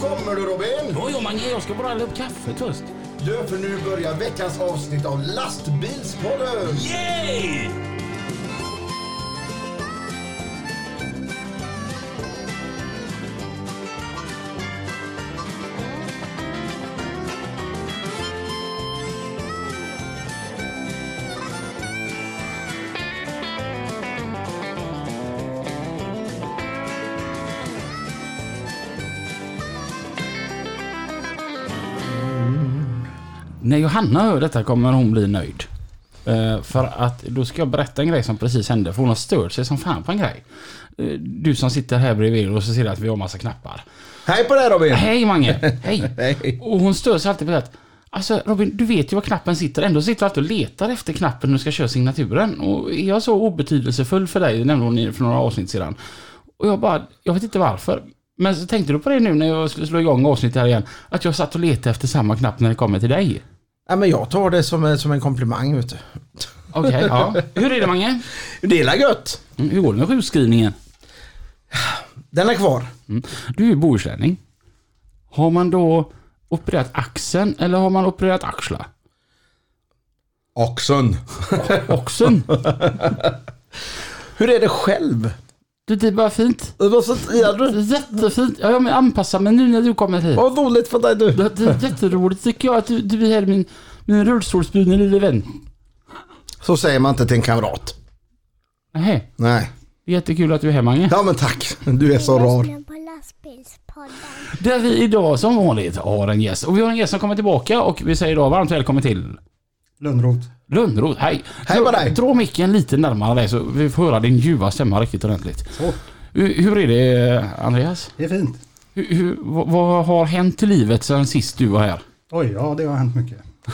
Kommer du Robin? Jo, jo, Mange, jag ska bara hälla upp kaffet först. Du, för nu börjar veckans avsnitt av Lastbilspodden! Yay! När Johanna hör detta kommer hon bli nöjd. Eh, för att då ska jag berätta en grej som precis hände. För hon har stört sig som fan på en grej. Eh, du som sitter här bredvid och så ser du att vi har massa knappar. Hej på dig Robin! Hej Mange! Hej! Hej. Och hon stör sig alltid på att Alltså Robin, du vet ju var knappen sitter. Ändå sitter du alltid och letar efter knappen när du ska köra signaturen. Och är jag så obetydelsefull för dig, det nämnde hon för några avsnitt sedan. Och jag bara, jag vet inte varför. Men så tänkte du på det nu när jag skulle slå igång avsnittet här igen. Att jag satt och letade efter samma knapp när det kommer till dig. Ja, men jag tar det som, en- som en komplimang vet du. Okej, ja. Hur är det Mange? Det är gött! Mm, Hur går det med sjukskrivningen? Den är kvar. Mm. Du är ju bohuslänning. Har man då opererat axeln eller har man opererat axlar? Oxen. Oxen? Hur är det själv? Det är bara fint. Så Det du? är jättefint. Ja, jag anpassar mig nu när du kommer hit. Vad roligt för dig du. Det det är jätteroligt tycker jag att du, du är min, min rullstolsburne lille vän. Så säger man inte till en kamrat. Nej, Nej. det jättekul att du är här Mange. Ja men tack. Du är så rar. Där vi idag som vanligt har en gäst. Och vi har en gäst som kommer tillbaka och vi säger idag varmt välkommen till Lönnroth. Lönnroth. Hej! Hej på dra, dig. dra micken lite närmare dig så vi får höra din ljuva stämma riktigt ordentligt. Så, Hur, hur är det Andreas? det är fint. Hur, hur, vad, vad har hänt i livet sedan sist du var här? Oj, ja det har hänt mycket.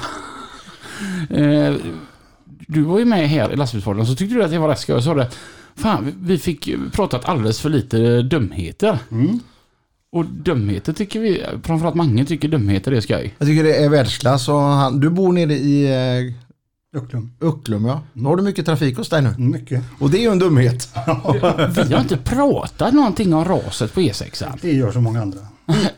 Eh, du var ju med här i lastbilspodden så tyckte du att det var rätt skoj. Så sa det, fan vi fick pratat alldeles för lite dumheter. Mm. Och dumheter tycker vi, framförallt Mange tycker dumheter är skoj. Jag tycker det är världsklass och han, du bor nere i eh, Ucklum. Ucklum ja. Då har du mycket trafik hos dig nu. Mycket. Och det är ju en dumhet. Vi har inte pratat någonting om raset på E6. Det gör så många andra.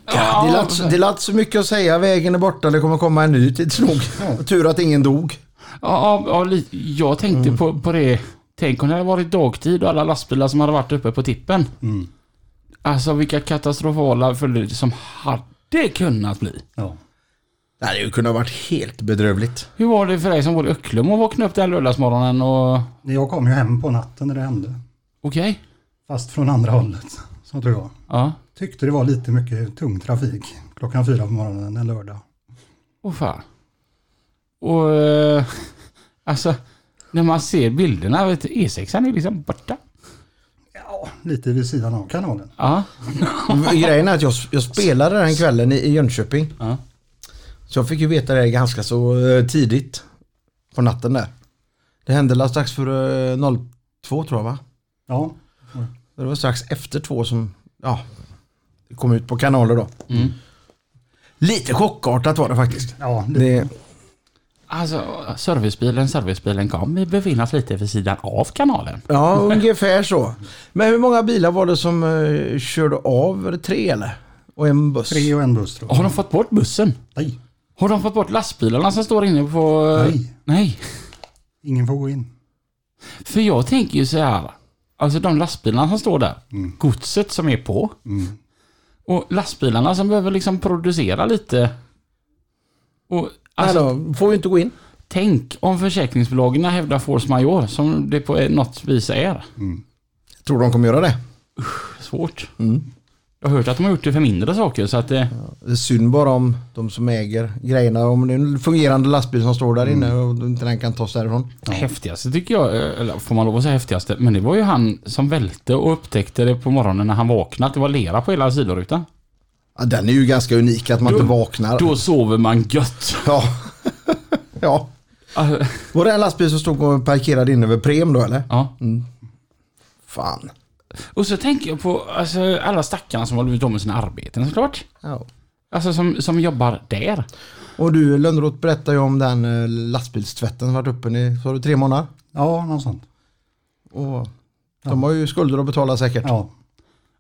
Ja, det lät, det lät så mycket att säga. Vägen är borta, det kommer komma en ny tids nog. Tur att ingen dog. Ja, ja, jag tänkte Mm. på, på det. Tänk om det hade varit dagtid och alla lastbilar som hade varit uppe på tippen. Mm. Alltså vilka katastrofala följder som hade kunnat bli. Ja. Det hade ju kunnat varit helt bedrövligt. Hur var det för dig som bor i Öcklum och vakna upp den lördagsmorgonen och... Jag kom ju hem på natten när det hände. Okej? Fast från andra hållet. Så tror jag. Ja. Tyckte det var lite mycket tung trafik. Klockan fyra på morgonen en lördag. Åh fan. Och... eh, alltså, när man ser bilderna, vet du, E6 är liksom borta. Ja, lite vid sidan av kanalen. Ja. Grejen är att jag, jag spelade den kvällen i, i Jönköping. Ja. Så jag fick ju veta det ganska så eh, tidigt. På natten där. Det hände strax före eh, 02 tror jag va? Ja, Det var strax efter två som, ja, det kom ut på kanaler då. Mm. Lite chockartat var det faktiskt. ja det, Det, Alltså, servicebilen, servicebilen kom. Vi befinner oss lite vid sidan av kanalen. ja, ungefär så. Men hur många bilar var det som eh, körde av? Var det tre eller? Och en buss? tre och en buss tror jag. Har de fått bort bussen? Nej, Har de fått bort lastbilarna som står inne på... Nej. Nej. ingen får gå in. För jag tänker ju så här. Alltså de lastbilarna som står där. Mm. Godset som är på. Mm. Och lastbilarna som behöver liksom producera lite. Och alltså, Nej då, får ju inte gå in. tänk om försäkringsbolagen hävdar force majeure som det på något vis är. Tror de kommer göra det? Svårt. Mm. Jag har hört att de har gjort det för mindre saker så att eh, Det är synd bara om de som äger grejerna. Om det är en fungerande lastbil som står där inne och inte den kan tas därifrån. häftigaste tycker jag, eh, eller får man lov att säga häftigaste, men det var ju han som välte och upptäckte det på morgonen när han vaknade att det var lera på hela sidorutan. Ja, den är ju ganska unik att man Då- inte vaknar. Då sover man gött. Ja. ja. Alltså, Var det en lastbil som stod och parkerade inne vid Prem då eller? ja. Fan. Och så tänker jag på alltså, alla stackarna som har blivit av med sina arbeten såklart. Ja. Alltså som, som jobbar där. Och du Lönnroth berättade ju om den eh, lastbilstvätten som varit uppe i, så har du tre månader? Ja, något sånt. Och de har ju skulder att betala säkert. Ja.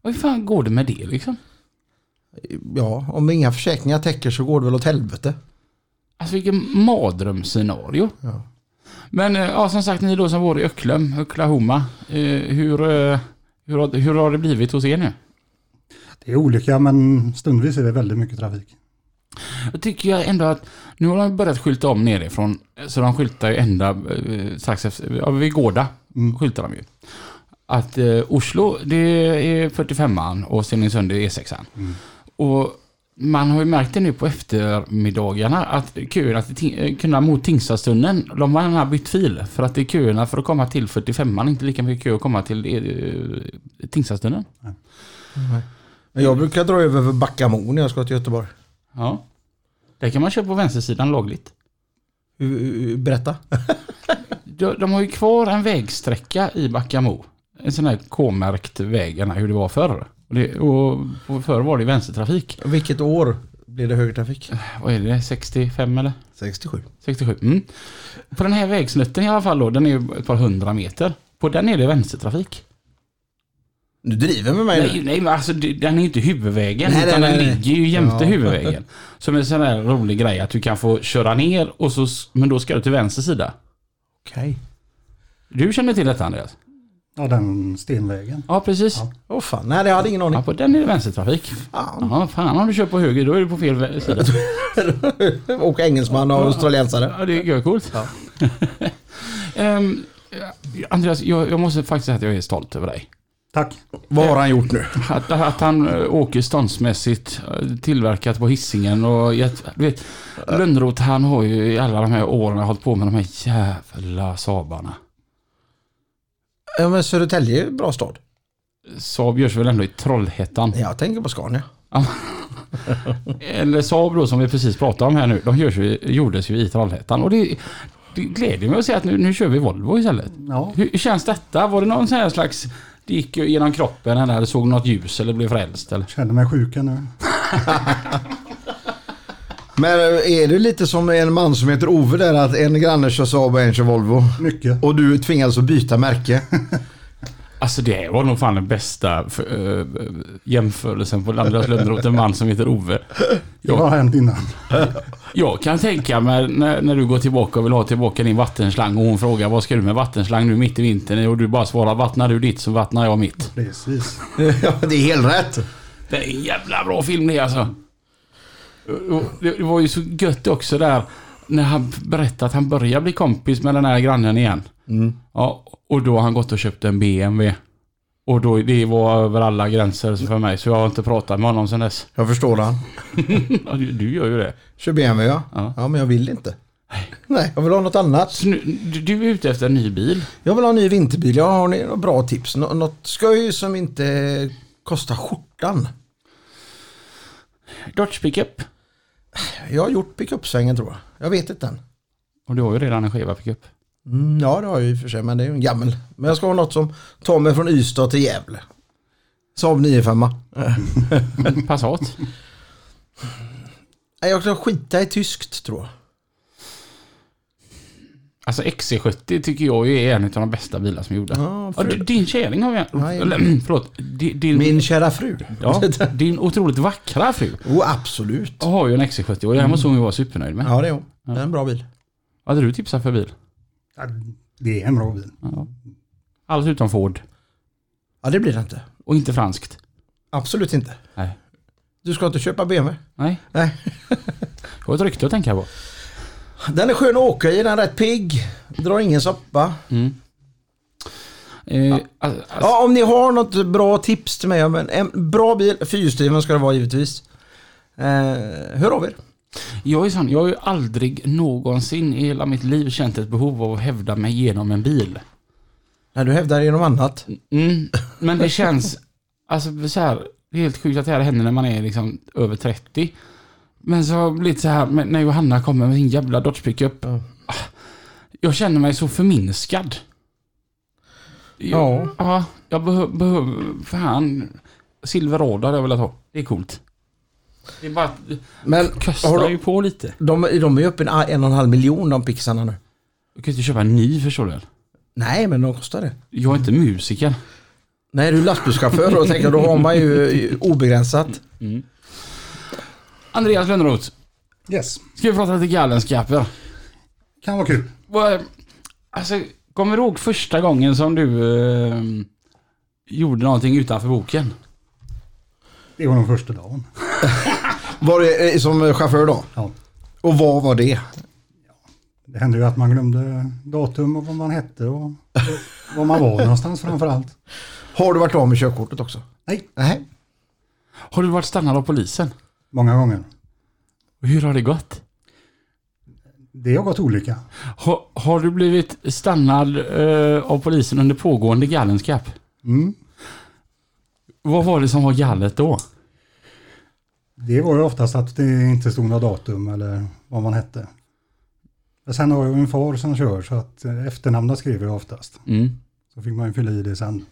Och hur fan går det med det liksom? Ja, om inga försäkringar täcker så går det väl åt helvete. Alltså vilken mardrömsscenario. Ja. Men eh, ja, som sagt, ni då som bor i Öcklum, Oklahoma. Eh, hur, eh, hur, har, hur har det blivit hos er nu? Det är olika men stundvis är det väldigt mycket trafik. Jag tycker jag ändå att nu har de börjat skylta om nerifrån. Så de skyltar ju ända eh, strax efter, ja, vid Gårda Mm. skyltar de ju. Att eh, Oslo det är 45an och Stenungsund är E6an. Mm. Och man har ju märkt det nu på eftermiddagarna att köerna till eh, köerna mot Tingstadstunneln, de har gärna bytt fil. För att det är köerna för att komma till 45an, inte lika mycket kö att komma till eh, Tingstadstunneln. Men jag brukar dra över för Backamo när jag ska till Göteborg. Ja. Där kan man köra på vänstersidan lagligt. Berätta. De, de har ju kvar en vägsträcka i Backamo. En sån här K-märkt vägarna hur det var förr. Och, det, och, och förr var det vänstertrafik. Vilket år blir det högertrafik? Vad är det? 65 eller? 67. 67? Mm. På den här vägsnutten i alla fall då, den är ett par hundra meter. På den är det vänstertrafik. Du driver med mig Nej, nu. nej men alltså den är ju inte huvudvägen. Nej, utan nej, den nej, ligger ju jämte Ja. huvudvägen. Som en sån där rolig grej att du kan få köra ner och så, men då ska du till vänster sida. Okej. Du känner till detta Andreas? Ja, den stenvägen. Ja, precis. Ja. Åh fan, nej jag hade ingen aning. Ja, på den är det vänstertrafik. Fan. Ja, fan om du kör på höger då är du på fel sida. Och engelsman och australiensare. Ja, det är coolt. Ja. Ehm, Andreas, jag, jag måste faktiskt säga att jag är stolt över dig. Tack. Vad har han gjort nu? Att, att han eh, åker ståndsmässigt, eh, tillverkat på hissingen och gett, du vet, Lönnroth han har ju i alla de här åren hållit på med de här jävla Saabarna. Ja, men Södertälje är en bra stad. Saab görs väl ändå i Trollhättan? Jag tänker på Scania. Eller Saab då som vi precis pratade om här nu, de görs ju, gjordes ju i Trollhättan. Och det, det gläder mig att säga att nu, nu kör vi Volvo istället. Ja, Hur, känns detta? Var det någon sån här slags... Det gick genom kroppen eller såg något ljus eller blev frälst eller? känner mig sjuk nu. Men eh, är det lite som en man som heter Ove där att en granne kör Saab och en kör Volvo? Mycket. Och du tvingades att byta märke. Alltså det var nog fan den bästa för, äh, jämförelsen på Andreas Lönnroth, en man som heter Ove. Det har hänt innan. Jag kan tänka mig när, när du går tillbaka och vill ha tillbaka din vattenslang och hon frågar vad ska du med vattenslang nu mitt i vintern? Och du bara svarar vattnar du ditt så vattnar jag mitt. Precis. ja, det är helt rätt. Det är en jävla bra film det alltså. Det var ju så gött också där när han berättade att han börjar bli kompis med den här grannen igen. Mm. Ja, och då har han gått och köpt en BMW. Och då, det var över alla gränser för mig, så jag har inte pratat med honom sedan dess. Jag förstår han. Du, gör ju det. Kör BMW ja. Ja. Ja, men jag vill inte. Nej, jag vill ha något annat. Så nu, du, är ute efter en ny bil. Jag vill ha en ny vinterbil. Jag har några bra tips? Nå- något skoj som inte kostar skjortan. Dodge pickup. Jag har gjort pickup-svängen tror jag. Jag vet inte än. Och du har ju redan en skiva pickup. Mm, ja, det har jag och för sig, men det är ju en gammal. Men jag ska ha något som tar mig från Ystad till Gävle. Saab 95. En Passat. Nej, Jag ska skita i tyskt tror jag. Alltså XC70 tycker jag är en av de bästa bilar som är gjorda. Ja, Ja, du- din kärring har vi... Nej. Eller, förlåt. Din, din, Min kära fru. ja, din otroligt vackra fru oh, absolut. har ju en XC70 och den måste hon ju vara supernöjd med. Ja, det är hon. Det är en bra bil. Vad hade du tipsat för bil? Ja, Det är en bra bil. Ja. Allt utom Ford. Ja, det blir det inte. Och inte franskt. Absolut inte. Nej. Du ska inte köpa BMW? Nej. Nej. Det var ett rykte att tänka på. Den är skön att åka i, den är rätt pigg. Drar ingen soppa. Mm. Eh, alltså, Ja, om ni har något bra tips till mig. Men en bra bil, fyrhjulsdriven ska det vara givetvis. Eh, hör av er. Jag är sån, jag har ju aldrig någonsin i hela mitt liv känt ett behov av att hävda mig genom en bil. Nej, du hävdar genom annat. Mm, men det känns, alltså så här, det är helt sjukt att det här händer när man är liksom över 30. Men så blivit så här, när Johanna kommer med sin jävla Dodge pickup. Ja. ah, Jag känner mig så förminskad. Jag, Ja. ja. Jag behöver, behöver, fan, Silverado hade jag velat ha. Det är coolt. Det är bara Men kostar har ju de, på lite. de, de är ju uppe en, en och en halv miljon de pixarna nu. Du kan inte köpa en ny förstår du väl? Nej, men de kostar det. Jag är inte musiker. Nej, du är lastbilschaufför och tänker då har man ju obegränsat. Mm. Andreas Lönnroth, Yes, ska vi prata lite galenskaper? kan vara kul. Vad- Alltså, kommer du ihåg första gången som du eh, gjorde någonting utanför boken? Det var den första dagen. Var det eh, som chaufför då? Ja. Och vad var det? Det hände ju att man glömde datum och vad man hette och var man var någonstans framför allt. Har du varit av med körkortet också? Nej, Nej. Har du varit stannad av polisen? Många gånger. Hur har det gått? Det har gått olika. Har, har du blivit stannad eh, av polisen under pågående galenskap? Mm. Vad var det som var galet då? Det var ju oftast att det inte stod något datum eller vad man hette. Men sen har jag en far som kör så att eh, efternamnet skriver jag oftast. Mm. Så fick man ju fylla i det sen.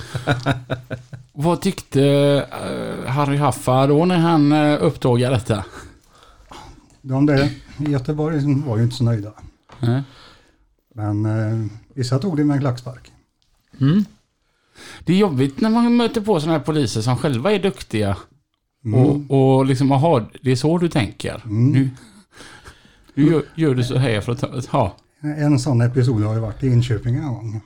Vad tyckte eh, Harry Haffa då när han uh, uppdagade detta? De där i Göteborg var ju inte så nöjda. Nej. Men eh, vissa tog det med en klackspark. Mm. Det är jobbigt när man möter på sådana här poliser som själva är duktiga Mm. och, och liksom, aha, det är så du tänker. Mm. Nu, nu gör, gör du så här för att ta, ja, En sån episod har ju varit i Enköping en gång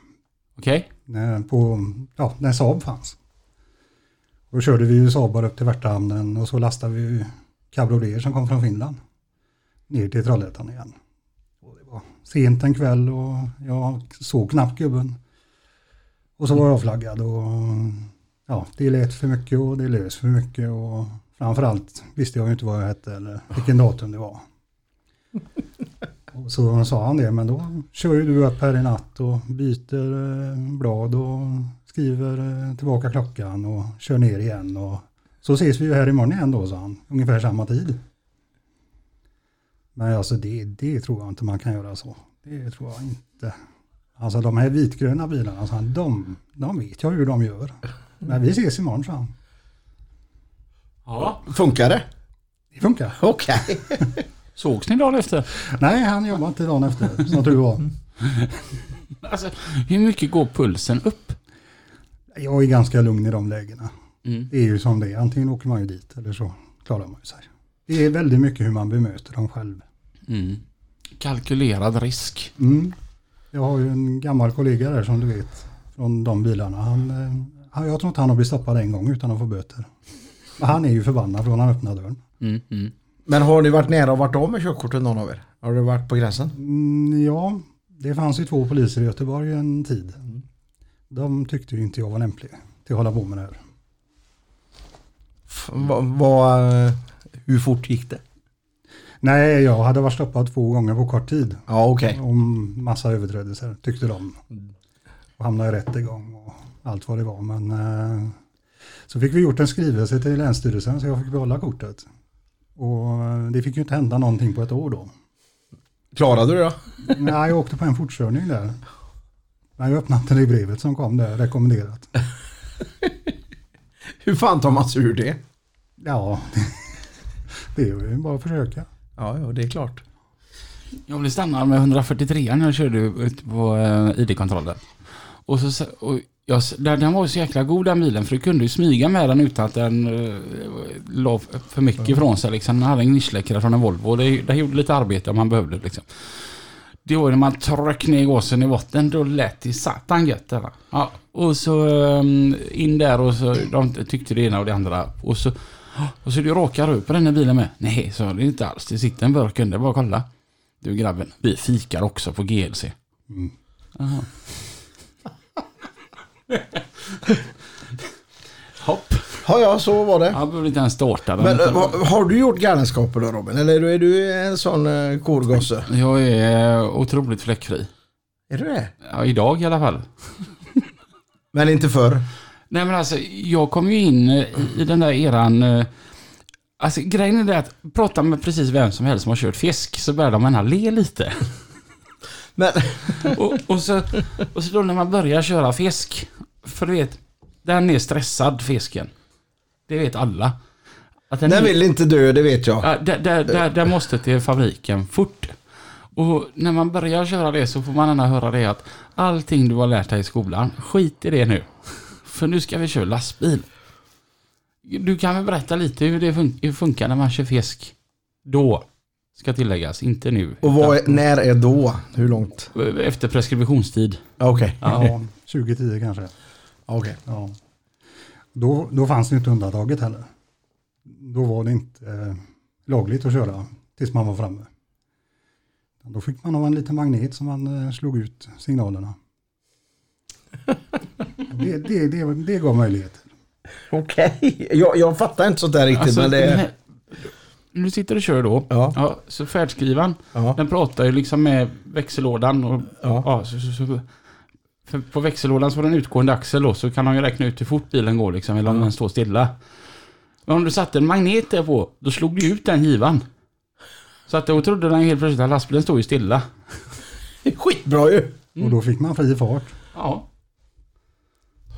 okej? När, på, ja, när Saab fanns. Då körde vi ju Saabar upp till Värtahamnen och så lastade vi cabrioleter som kom från Finland. Ner till Trollhättan igen. Och det var sent en kväll och jag såg knappt gubben. Och så var jag flaggad och ja, det lät för mycket och det lös för mycket och framförallt visste jag ju inte vad jag hette eller vilken datum det var. Och så sa han det, men då kör ju du upp här i natt och byter eh, blad och skriver eh, tillbaka klockan och kör ner igen. Och så ses vi ju här imorgon igen då, sa han. Ungefär samma tid. Men alltså det, det tror jag inte man kan göra så. Det tror jag inte. Alltså de här vitgröna bilarna, så han, de, de vet jag hur de gör. Men vi ses imorgon, sa han. Ja. Funkar det? Det funkar. Okej. Sågs ni dagen efter? Nej, han jobbar inte dagen efter, som tur var. Alltså, hur mycket går pulsen upp? Jag är ganska lugn i de lägena. Mm. Det är ju som det är. Antingen åker man ju dit eller så klarar man ju sig. Det är väldigt mycket hur man bemöter dem själv. Mm. Kalkylerad risk. Mm. Jag har ju en gammal kollega där som du vet från de bilarna. Han, eh, han, jag tror inte han har blivit stoppad en gång utan att få böter. Men han är ju förbannad från han öppnade dörren. Mm. Mm. Men har ni varit nära och varit av med körkortet någon av er? Har du varit på gränsen? Mm, ja, det fanns ju två poliser i Göteborg en tid. De tyckte ju inte jag var lämplig till att hålla på med det här. F- vad, eh, hur fort gick det? Nej, jag hade varit stoppad två gånger på kort tid. Ja okej. Om massa överträdelser tyckte de. Och hamnade i rättegång och allt vad det var. Men eh, så fick vi gjort en skrivelse till Länsstyrelsen så jag fick behålla kortet. Och det fick ju inte hända någonting på ett år då. Klarade du det då? Nej, jag åkte på en fortkörning där. Men jag öppnade inte det brevet som kom där, rekommenderat. Hur fan tar man sig ur det? Ja, det är ju bara att försöka. Ja, ja det är klart. Jag blev stannad med 143 när jag körde ut på eh, ID-kontrollen. Och så, och jag, den var ju så jäkla god den bilen för du kunde ju smyga med den utan att den uh, la för mycket ifrån sig. Liksom. Den hade en nischläckare från en Volvo det, det gjorde lite arbete om man behövde. Liksom. Det var när man tryckte ner gåsen i botten, då lät det satan gött. Där. Ja, och så um, in där och så de tyckte det ena och det andra. Och så, och så du råkar upp på den här bilen med. Nej, så det är inte alls. Det sitter en burk under, bara kolla. Du grabben, vi fikar också på GLC. Mm. Hopp. Ja, ja, så var det. Jag behöver inte ens starta. Men eh, vad- har du gjort galenskaper då Robin? Eller är du en sån uh, korgosse? Jag är otroligt fläckfri. Är du det? Ja, idag i alla fall. Men inte förr? Nej men alltså, jag kom ju in eh, i den där eran... eh, Alltså grejen är det att prata med precis vem som helst som har kört fisk så börjar de gärna le lite. Men, Och, och, så, och så då när man börjar köra fisk. För du vet, den är stressad fisken. Det vet alla. Att den den är- vill inte dö, det vet jag. Ja, där, där, där, där måste till fabriken fort. Och när man börjar köra det så får man gärna höra det att allting du har lärt dig i skolan, skit i det nu. För nu ska vi köra lastbil. Du kan väl berätta lite hur det funkar när man kör fisk då? Ska tilläggas, inte nu. Och vad är, när är då? Hur långt? Efter preskriptionstid. Ja, Okej. Ja, 2010 kanske. Okej. Ja. Då, då fanns det inte undantaget heller. Då var det inte eh, lagligt att köra tills man var framme. Då fick man ha en liten magnet som man eh, slog ut signalerna. Det, det, det, det gav möjligheter. Okej. Jag, jag fattar inte sånt där riktigt. Alltså, men det... Du sitter och kör då. Ja. så färdskrivaren, Ja. den pratar ju liksom med växellådan. Och, Ja. ja, så, så, så, för på växellådan så har den utgående axel då, så kan man ju räkna ut hur fort bilen går liksom, eller om den står stilla. Men om du satte en magnet där på, då slog du ut den givan. Så att då trodde den helt plötsligt att lastbilen står ju stilla. Skitbra ju. Och då fick man fri fart. Ja.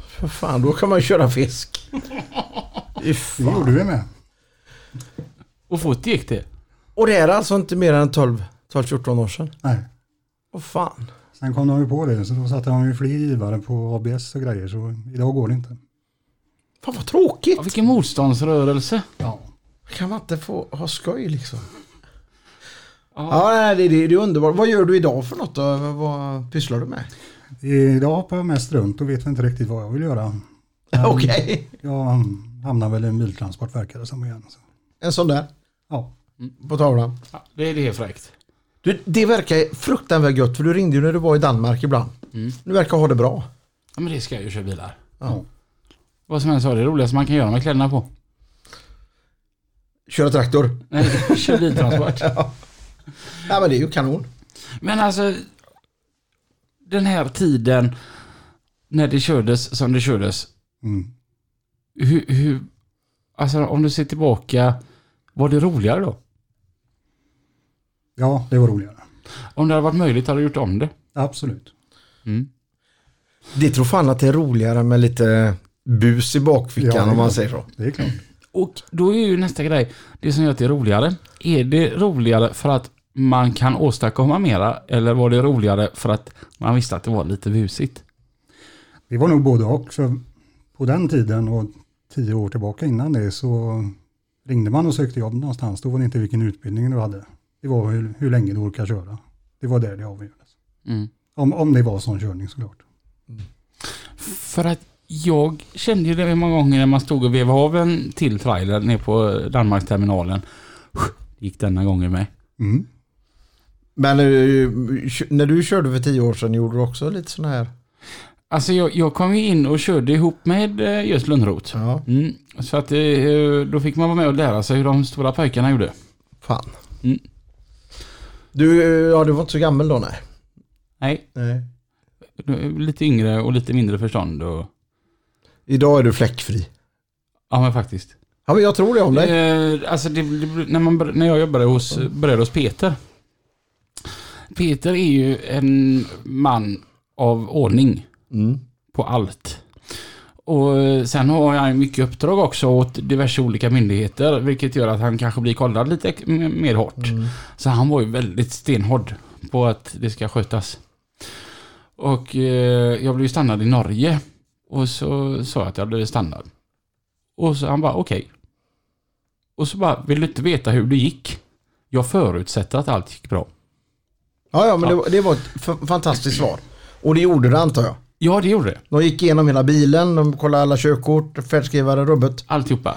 För fan, då kan man ju köra fisk. Det gjorde vi med. Och fort gick det. Och det är alltså inte mer än 12 12-14 år sedan. Nej. Åh fan. Sen kom de ju på det, så då satte de ju fler givare på ABS och grejer, så idag går det inte. Fan vad tråkigt. Ja, vilken motståndsrörelse. Ja. Kan man inte få ha skoj liksom? Ja. Ja, nej, det, det, det är underbart. Vad gör du idag för något då? Vad pysslar du med? Idag hoppar jag mest runt och vet inte riktigt vad jag vill göra. Okej. Jag hamnar väl i en biltransport verkar det som igen. Så. En sån där. Ja. På tavlan. Ja, det är det är fräckt. Du, det verkar fruktansvärt gött för du ringde ju när du var i Danmark ibland. Mm. Du verkar ha det bra. Ja, men det ska jag ju köra bilar. Ja. Vad som helst var det roligaste man kan göra med kläderna på. Köra traktor. Nej, kör biltransport. Ja men det är ju kanon. Men alltså, den här tiden när det kördes som det kördes. Mm. Hur, hur, alltså om du ser tillbaka, var det roligare då? ja, det var roligare. Om det hade varit möjligt hade du gjort om det. Absolut. Mm. Det tror fan att det är roligare med lite bus i bakfickan Ja, om man säger så. Det är klart. Och då är ju nästa grej, det som gör att det är roligare. Är det roligare för att man kan åstadkomma mera eller var det roligare för att man visste att det var lite busigt? Det var nog både och. För på den tiden och tio år tillbaka innan det så ringde man och sökte jobb någonstans. Då var det inte vilken utbildning du hade. Det var hur, hur länge du orkar köra. Det var där det avgjordes. Mm. Om, om det var sån körning såklart. För att jag kände ju det många gånger när man stod och vevade av en till trailer ner på Danmarksterminalen. Det gick denna gången med. Mm. Men eh, när du körde för tio år sedan gjorde du också lite sån här? Alltså jag, jag kom ju in och körde ihop med eh, just Lönnroth. Ja. Mm. Så att eh, då fick man vara med och lära sig hur de stora pojkarna gjorde. Fan. Mm. Du, eh, ja du var inte så gammal då nej? Nej, Nej. lite yngre och lite mindre förstånd och... Idag är du fläckfri. Ja men faktiskt. Ja men jag tror det om dig. Eh, alltså det, det, när, man, när jag jobbade hos, började hos Peter. Peter är ju en man av ordning Mm. på allt. Och eh, sen har han mycket uppdrag också åt diverse olika myndigheter. Vilket gör att han kanske blir kollad lite mer hårt. Mm. Så han var ju väldigt stenhård på att det ska skötas. Och eh, jag blev ju stannad i Norge. Och så sa jag att jag blev stannad. Och så han bara okej. Och så bara, vill du inte veta hur det gick? Jag förutsätter att allt gick bra. Ja ja men Ja. Det, var- det var ett fantastiskt svar. Och det gjorde det antar jag. Ja, det gjorde det. De gick igenom hela bilen, de kollade alla körkort, färdskrivare, rubbet. Alltihopa.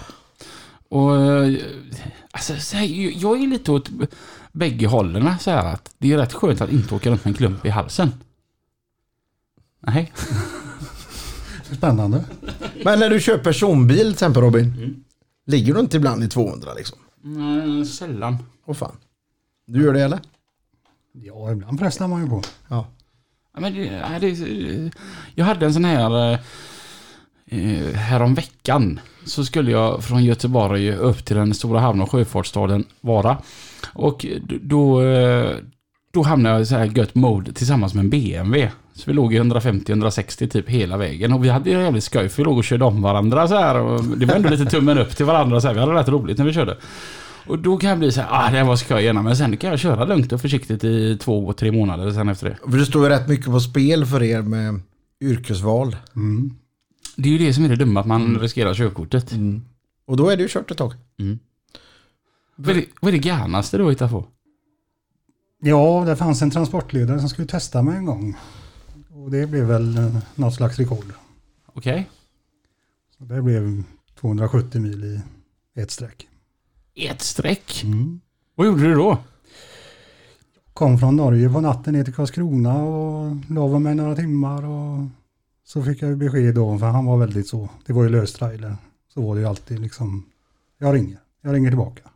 Och eh, alltså, så här, jag är lite åt bägge hållen så här att det är rätt skönt att inte åka runt med en klump i halsen. Nej. Spännande. Men när du kör personbil till exempel Robin. Mm. Ligger du inte ibland i 200 liksom? Mm, sällan. Åh fan. Du gör det eller? Ja, ibland frestar man ju på. Ja. Men det, det, jag hade en sån här... Eh, eh härom veckan så skulle jag från Göteborg upp till den stora hamn och sjöfartsstaden Vara. Och då, eh, då hamnade jag i så här gött mode tillsammans med en BMW. Så vi låg i 150-160 typ hela vägen. Och vi hade jävligt skoj för vi låg och körde om varandra så här. Och det var ändå lite tummen upp till varandra så här. Vi hade rätt roligt när vi körde. Och då kan jag bli så här, ah det här var skoj gärna. Men sen kan jag köra lugnt och försiktigt i två, tre månader sen efter det. För det står ju rätt mycket på spel för er med yrkesval. Mm. Det är ju det som är det dumma, att man riskerar körkortet. Och Och då är det ju kört ett tag. Mm. Vad är det, vad är det garnaste du har hittat på? Ja, det fanns en transportledare som skulle testa mig en gång. Och det blev väl eh, något slags rekord. Okej. Så det blev 270 mil i ett streck. Ett streck. Mm. Vad gjorde du då? Kom från Norge på natten ner till Karlskrona och la mig några timmar och så fick jag besked då, för han var väldigt så, det var ju lös trailer. Så var det ju alltid liksom, jag ringer, jag ringer tillbaka.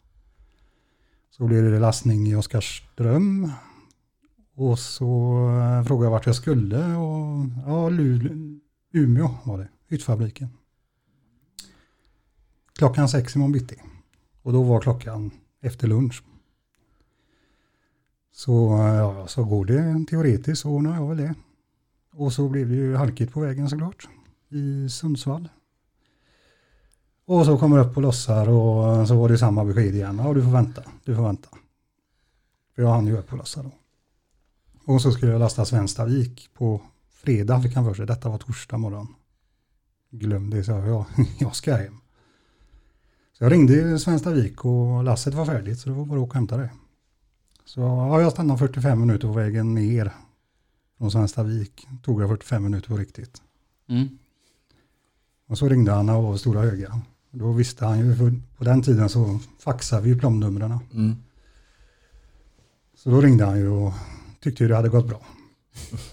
Så blev det lastning i Oskarström. Och så eh, frågade jag vart jag skulle och ja, Luleå, Umeå var det, hyttfabriken. Klockan sex imorgon bitti. Och då var klockan efter lunch. Så, eh, ja, så går det teoretiskt så ordnar jag väl det. Och så blev det ju halkigt på vägen såklart. I Sundsvall. Och så kommer jag upp och lossar och eh, så var det samma besked igen. Ja du får vänta, du får vänta. För jag hann ju upp och lossa då. Och så skulle jag lasta Svenstavik på fredag fick han för sig. Detta var torsdag morgon. Glöm det, sa jag. Jag ska hem. Så jag ringde Svenstavik och lasset var färdigt så det var bara att åka hämta det. Så ja, jag stannade 45 minuter på vägen ner från Svenstavik. Tog jag 45 minuter på riktigt. Mm. Och så ringde han och var stora höga. Då visste han ju, för på den tiden så faxade vi ju plomnumren. Mm. Så då ringde han ju och tyckte ju det hade gått bra.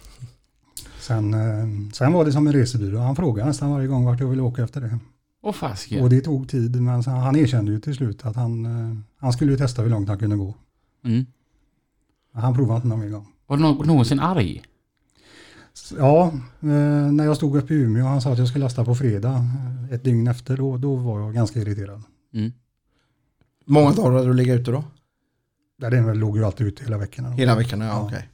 Sen, eh, sen var det som en resebyrå. Han frågade nästan varje gång vart jag ville åka efter det. Åh fasiken. Och det tog tid, men sen- han erkände ju till slut att han, eh, han skulle ju testa hur långt han kunde gå. Mm. Han provade inte någon mer gång. Var du nå- någonsin arg? Ja, eh, när jag stod uppe i Umeå och han sa att jag skulle lasta på fredag, eh, ett dygn efter, då, då var jag ganska irriterad. Mm. Många dagar hade du legat ute då? Ja, Den låg ju alltid ute hela veckorna. då. Hela veckan? Ja, Ja. okej.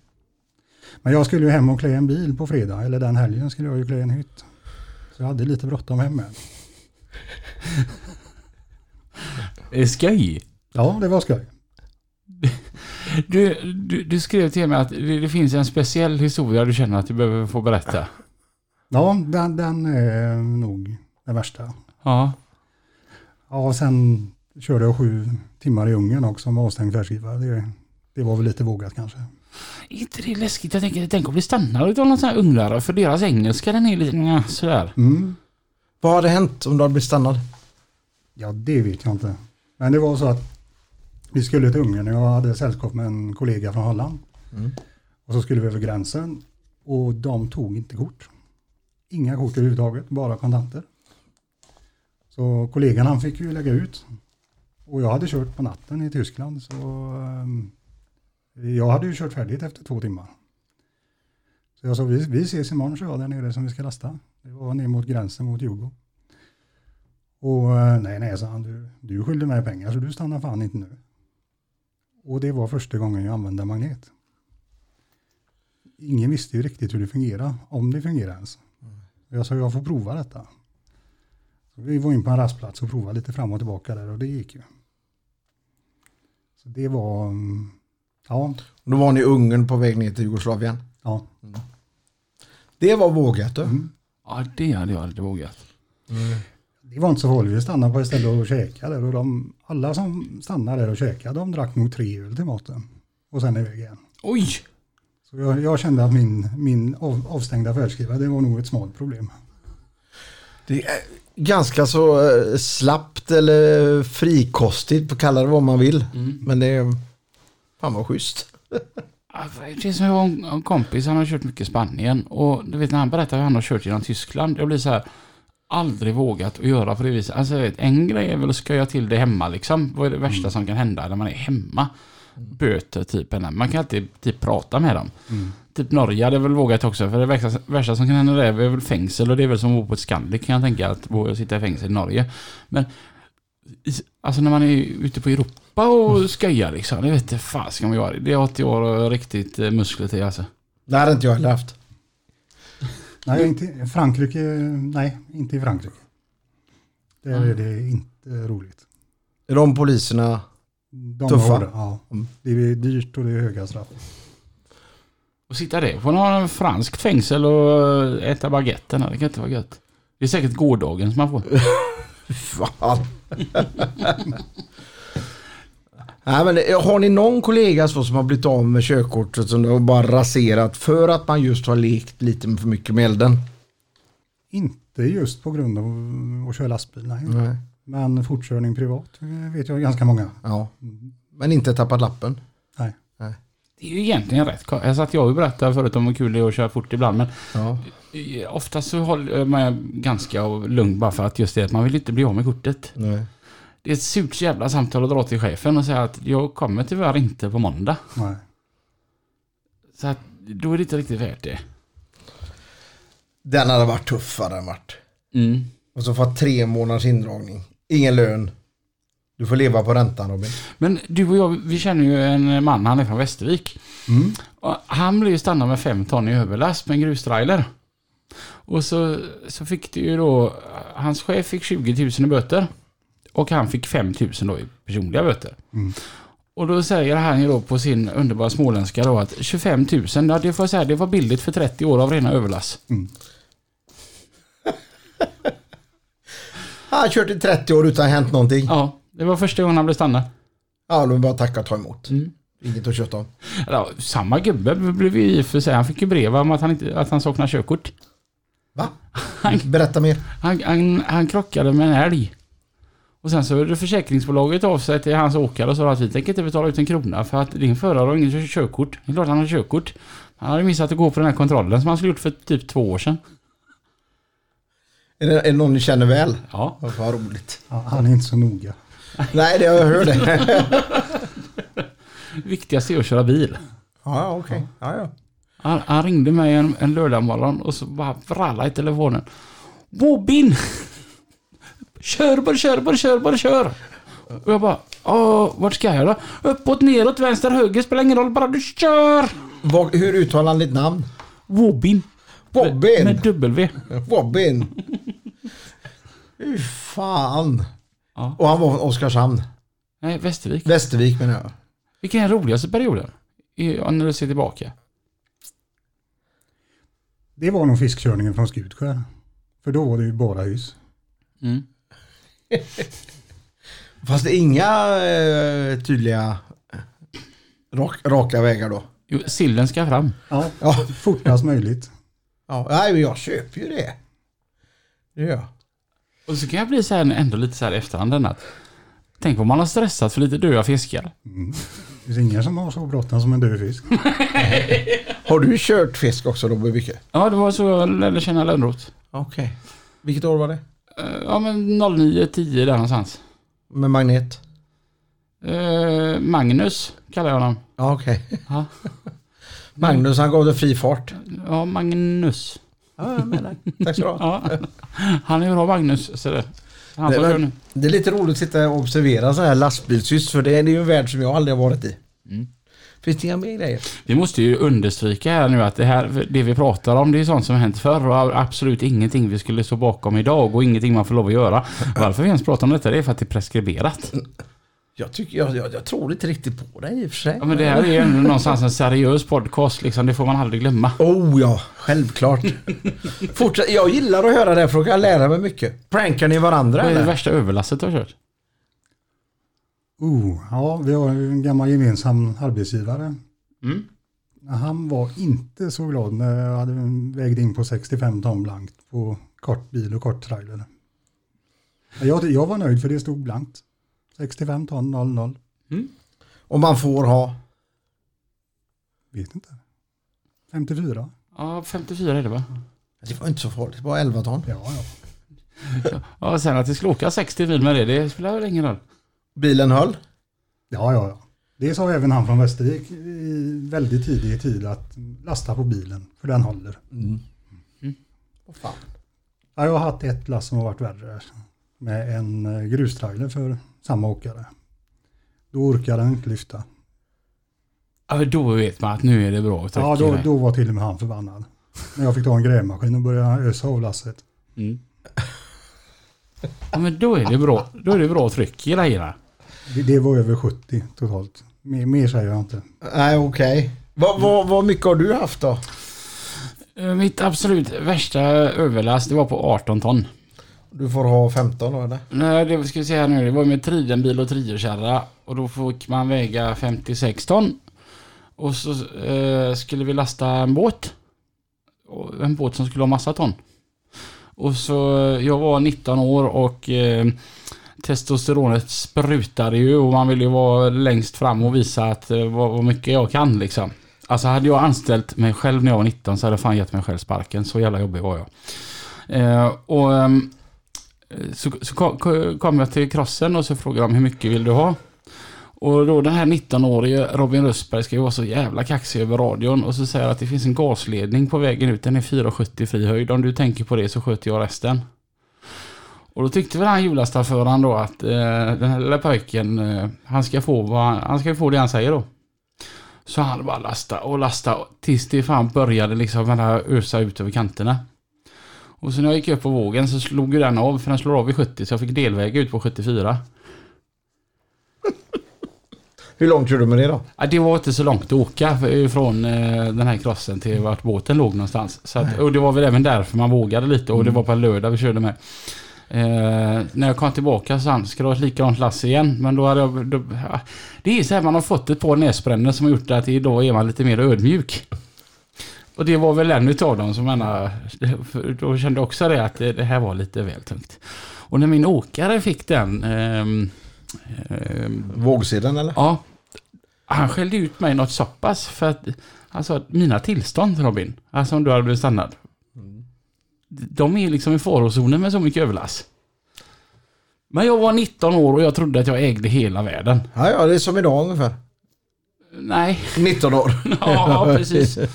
Men jag skulle ju hem och klä en bil på fredag, eller den helgen skulle jag ju klä en hytt. Så jag hade lite bråttom hem med. Är det skoj? Ja, det var skoj. Du, du, du skrev till mig att det, det finns en speciell historia du känner att du behöver få berätta. Ja, den, den är nog det värsta. Ja. Ja, och sen körde jag sju timmar i Ungern också med avstängd färdskrivare. Det, det var väl lite vågat kanske. Är inte det läskigt? Jag tänker, tänk om vi stannar av någon sån här ungrare för deras engelska den är lite sådär. Mm. Vad hade hänt om du hade blivit stannad? Ja, det vet jag inte. Men det var så att vi skulle till Ungern och jag hade sällskap med en kollega från Holland. Mm. Och så skulle vi över gränsen och de tog inte kort. Inga kort överhuvudtaget, bara kontanter. Så kollegan han fick ju lägga ut. Och jag hade kört på natten i Tyskland så ehm, jag hade ju kört färdigt efter två timmar. Så jag sa vi, vi ses imorgon så jag där nere som vi ska lasta. Det var ner mot gränsen mot Djurgården. Och eh, nej, nej, sa han, du, du skyllde mig pengar så du stannar fan inte nu. Och det var första gången jag använde magnet. Ingen visste ju riktigt hur det fungerar, om det fungerar ens. Jag sa jag får prova detta. Så vi var in på en rastplats och provade lite fram och tillbaka där och det gick ju. Så det var, mm, ja, Då var ni i Ungern på väg ner till Jugoslavien. Ja. Det var vågat du. Mm. Ja, det hade jag aldrig vågat. Det var inte så farligt, vi stannade på ett ställe och käkade och de, alla som stannade där och käkade, de drack nog tre öl till maten. Och sen iväg igen. Oj! Så jag, jag kände att min, min av, avstängda färdskrivare, det var nog ett smalt problem. Det är ganska så eh, slappt eller frikostigt, kalla det vad man vill. Mm. Men det är... Fan vad schysst. Ja, Det har en- kompis, han har kört mycket Spanien. Och du vet när han berättar hur han har kört genom Tyskland. Jag blir så här, aldrig vågat att göra på det viset. Alltså jag vet, en grej är väl att sköja till det hemma liksom. Vad är det värsta som kan hända när man är hemma? Böter typ. Man kan alltid typ prata med dem. Typ Norge hade väl vågat också. För det värsta, värsta som kan hända där är väl fängsel. Och det är väl som att bo på ett Scandic kan jag tänka. Att sitta i fängelse i Norge. Men Alltså när man är ute på Europa och skojar liksom. Det vet inte fan ska man göra. Det är 80 år och riktigt eh, muskler till alltså. Det hade inte jag heller haft. Nej, inte i Frankrike, nej, inte i Frankrike. Där Mm. är det inte roligt. Är de poliserna... De Tuffa. har det, ja. Mm. Det är dyrt och det är höga straff. Och sitta det på någon franskt fängsel och äta baguetten. Det kan inte vara gött. Det är säkert gårdagen som man får. Fan. Nej, men har ni någon kollega så som har blivit av med körkortet som det har bara raserat för att man just har lekt lite för mycket med elden? Inte just på grund av att köra lastbil, nej. Nej. Men fortkörning privat vet jag ganska många. Ja. Men inte tappat lappen? Nej. Det är ju egentligen rätt. Alltså att jag har ju berättat förut om hur kul det är att köra fort ibland, men Ja. oftast så håller man ganska lugn bara för att just det att man vill inte bli av med kortet. Nej. Det är ett surt jävla samtal att dra till chefen och säga att jag kommer tyvärr inte på måndag. nej. Så att då är det inte riktigt värt det. Den hade varit tuffare än varit. Mm. Och så fått tre månaders indragning. Ingen lön. Du får leva på räntan Robin. Men du och jag, vi känner ju en man, han är från Västervik. Mm. Och han blev ju stannad med fem ton i överlast med en grustrailer. Och så, så fick det ju då, hans chef fick 20 000 i böter. Och han fick 5 000 då i personliga böter. Mm. Och då säger han ju då på sin underbara småländska då att 25 000, ja det får jag säga, det var billigt för 30 år av rena överlast. Mm. Han har kört i 30 år utan hänt någonting. Ja, det var första gången han blev stannad. Ja, då bara tacka och ta emot. Mm. Inget att köta om. Ja, samma gubbe blev ju i för sig, han fick ju brev om att han, inte, att han saknar körkort. Va? Berätta mer. Han, han, han krockade med en älg. Och sen så hörde försäkringsbolaget av sig till hans åkare och sa att vi tänker inte betala ut en krona för att din förare har ingen körkort. Det är klart han har körkort. Han hade missat att gå på den här kontrollen som han skulle gjort för typ två år sedan. Är det, är det någon ni känner väl? Ja. Vad roligt. Ja, han är inte så noga. Nej, det har jag hört det. Viktigast är att köra bil. Ja, okej. Ja, ja. Han, han ringde mig en, en lördagmorgon och så bara vrallade i telefonen. Bobin! Kör bara, kör bara, kör bara, kör! Och jag bara, Åh, vart ska jag då? Uppåt, neråt, vänster, höger, spelar ingen roll, bara du kör! Vad, hur uttalar han ditt namn? Wobin. Robin! Med W. Robin! Fy fan. Ja. Och han var från Oskarshamn. Nej, Västervik. Västervik menar jag. Vilken är den roligaste perioden? I- ja, När du ser tillbaka. Det var nog fiskkörningen från Skutskär. För då var det ju bara hus. Mm. Fast det är inga eh, tydliga rak, raka vägar då. Jo, sillen ska fram. Ja, Ja, fortast möjligt. ja nej, men jag köper ju det. Det gör jag. Och så kan jag bli så här ändå lite så här i efterhand att Tänk om man har stressat för lite döda fiskar. Mm. Det finns ingen som har så bråttom som en död fisk. Har du kört fisk också Robin? Ja, det var så jag lärde känna Lönnroth. Okej. Vilket år var det? Ja, men 09, 10 där någonstans. Med magnet? Eh, Magnus kallar jag honom. Ja, okej. Ja, Magnus han gav det fri fart. ja Magnus. Ja, jag menar. Tack så du ha. Ja. Han är bra Magnus, ser du. Han Det nu. Det är lite roligt att sitta och observera sådana här lastbilshyss för det är det är ju en värld som jag aldrig har varit i. Mm. Finns det inga mer grejer? Vi måste ju understryka här nu att det här, det vi pratar om det är sånt som hänt förr och absolut ingenting vi skulle stå bakom idag och ingenting man får lov att göra. Varför vi ens pratar om detta det är för att det är preskriberat. Jag, tycker, jag, jag, jag tror inte riktigt på det i och för sig. Ja, men det här är ju ändå någonstans en seriös podcast liksom, det får man aldrig glömma. Oh ja, självklart. Fortsätt, jag gillar att höra det för då kan jag lära mig mycket. Prankar ni varandra Vad är det eller? värsta överlastet du har kört? Oh, ja, vi har en gammal gemensam arbetsgivare. Mm. Han var inte så glad när jag hade vägde in på 65 ton blankt på kort bil och kort trailer. Jag, jag var nöjd för det stod blankt. 65 ton 00. Och man får ha. Vet inte. 54? Ja, 54 är det va? Det var inte så farligt, bara 11 ton. Ja, ja. Ja, sen att det skulle åka 60 mil med det, det spelar väl ingen roll. Bilen höll. Ja, ja, ja. Det sa även han från Västervik i väldigt tidig tid att lasta på bilen, för den håller. Mm. Mm. Vad fan. Ja, jag har haft ett lass som har varit värre. Med en eh, grustrailer för samma åkare. Då orkade han inte lyfta. Ja, då vet man att nu är det bra att Ja, då, då var till och med han förbannad. När jag fick ta en grävmaskin och börja ösa av lasset. Mm. Ja, men då är det bra. Då är det bra tryck i grejerna. Det, det var över 70 totalt. Mer, mer säger jag inte. Nej, okej. Vad, vad, vad mycket har du haft då? Eh, Mitt absolut värsta överlast, det var på 18 ton. Du får ha 15 då eller? Nej, det ska vi se här nu. Det var med tridenbil och triokärra. Och då fick man väga 56 ton. Och så eh, skulle vi lasta en båt. En båt som skulle ha massa ton. Och så, jag var 19 år och eh, testosteronet sprutade ju och man ville ju vara längst fram och visa att eh, vad, vad mycket jag kan liksom. Alltså hade jag anställt mig själv när jag var 19 så hade jag fan gett mig själv sparken. Så jävla jobbig var jag. Eh, och ehm, så, så kom, kom jag till crossen och så frågade de hur mycket vill du ha? Och då den här 19-årige Robin Rösberg ska ju vara så jävla kaxig över radion och så säger att det finns en gasledning på vägen ut. Den är 4,70 fri höjd. Om du tänker på det så sköter jag resten. Och då tyckte väl han hjullastchauffören då att eh, den här lilla pojken, eh, han ska få vad han, ska få det han säger då. Så han bara lasta och lasta tills det fan började liksom den här ösa ut över kanterna. Och så när jag gick upp på vågen så slog ju den av, för den slår av vid 70 så jag fick delväga ut på 74. Hur långt kör du med det då? Ja, det var inte så långt att åka från eh, den här krossen till vart båten låg någonstans. Så att, och det var väl även därför man vågade lite och det var på en lördag vi körde med. Eh, när jag kom tillbaka så han, ska du ha ett likadant lass igen? Men då hade jag... Då, ja, det är så här, man har fått ett par näsbrännor som har gjort att idag är man lite mer ödmjuk. Och det var väl en utav dem som menar, då kände jag också det att det, det här var lite väl tungt. Och när min åkare fick den... ehm, ehm, Vågsidan eller? Ja. Han skällde ut mig något så pass för att han sa att mina tillstånd Robin, alltså om du hade blivit stannad. De är liksom i farozonen med så mycket överlass. Men jag var 19 år och jag trodde att jag ägde hela världen. Ja, ja, det är som idag ungefär. Nej, 19 år. ja precis. L-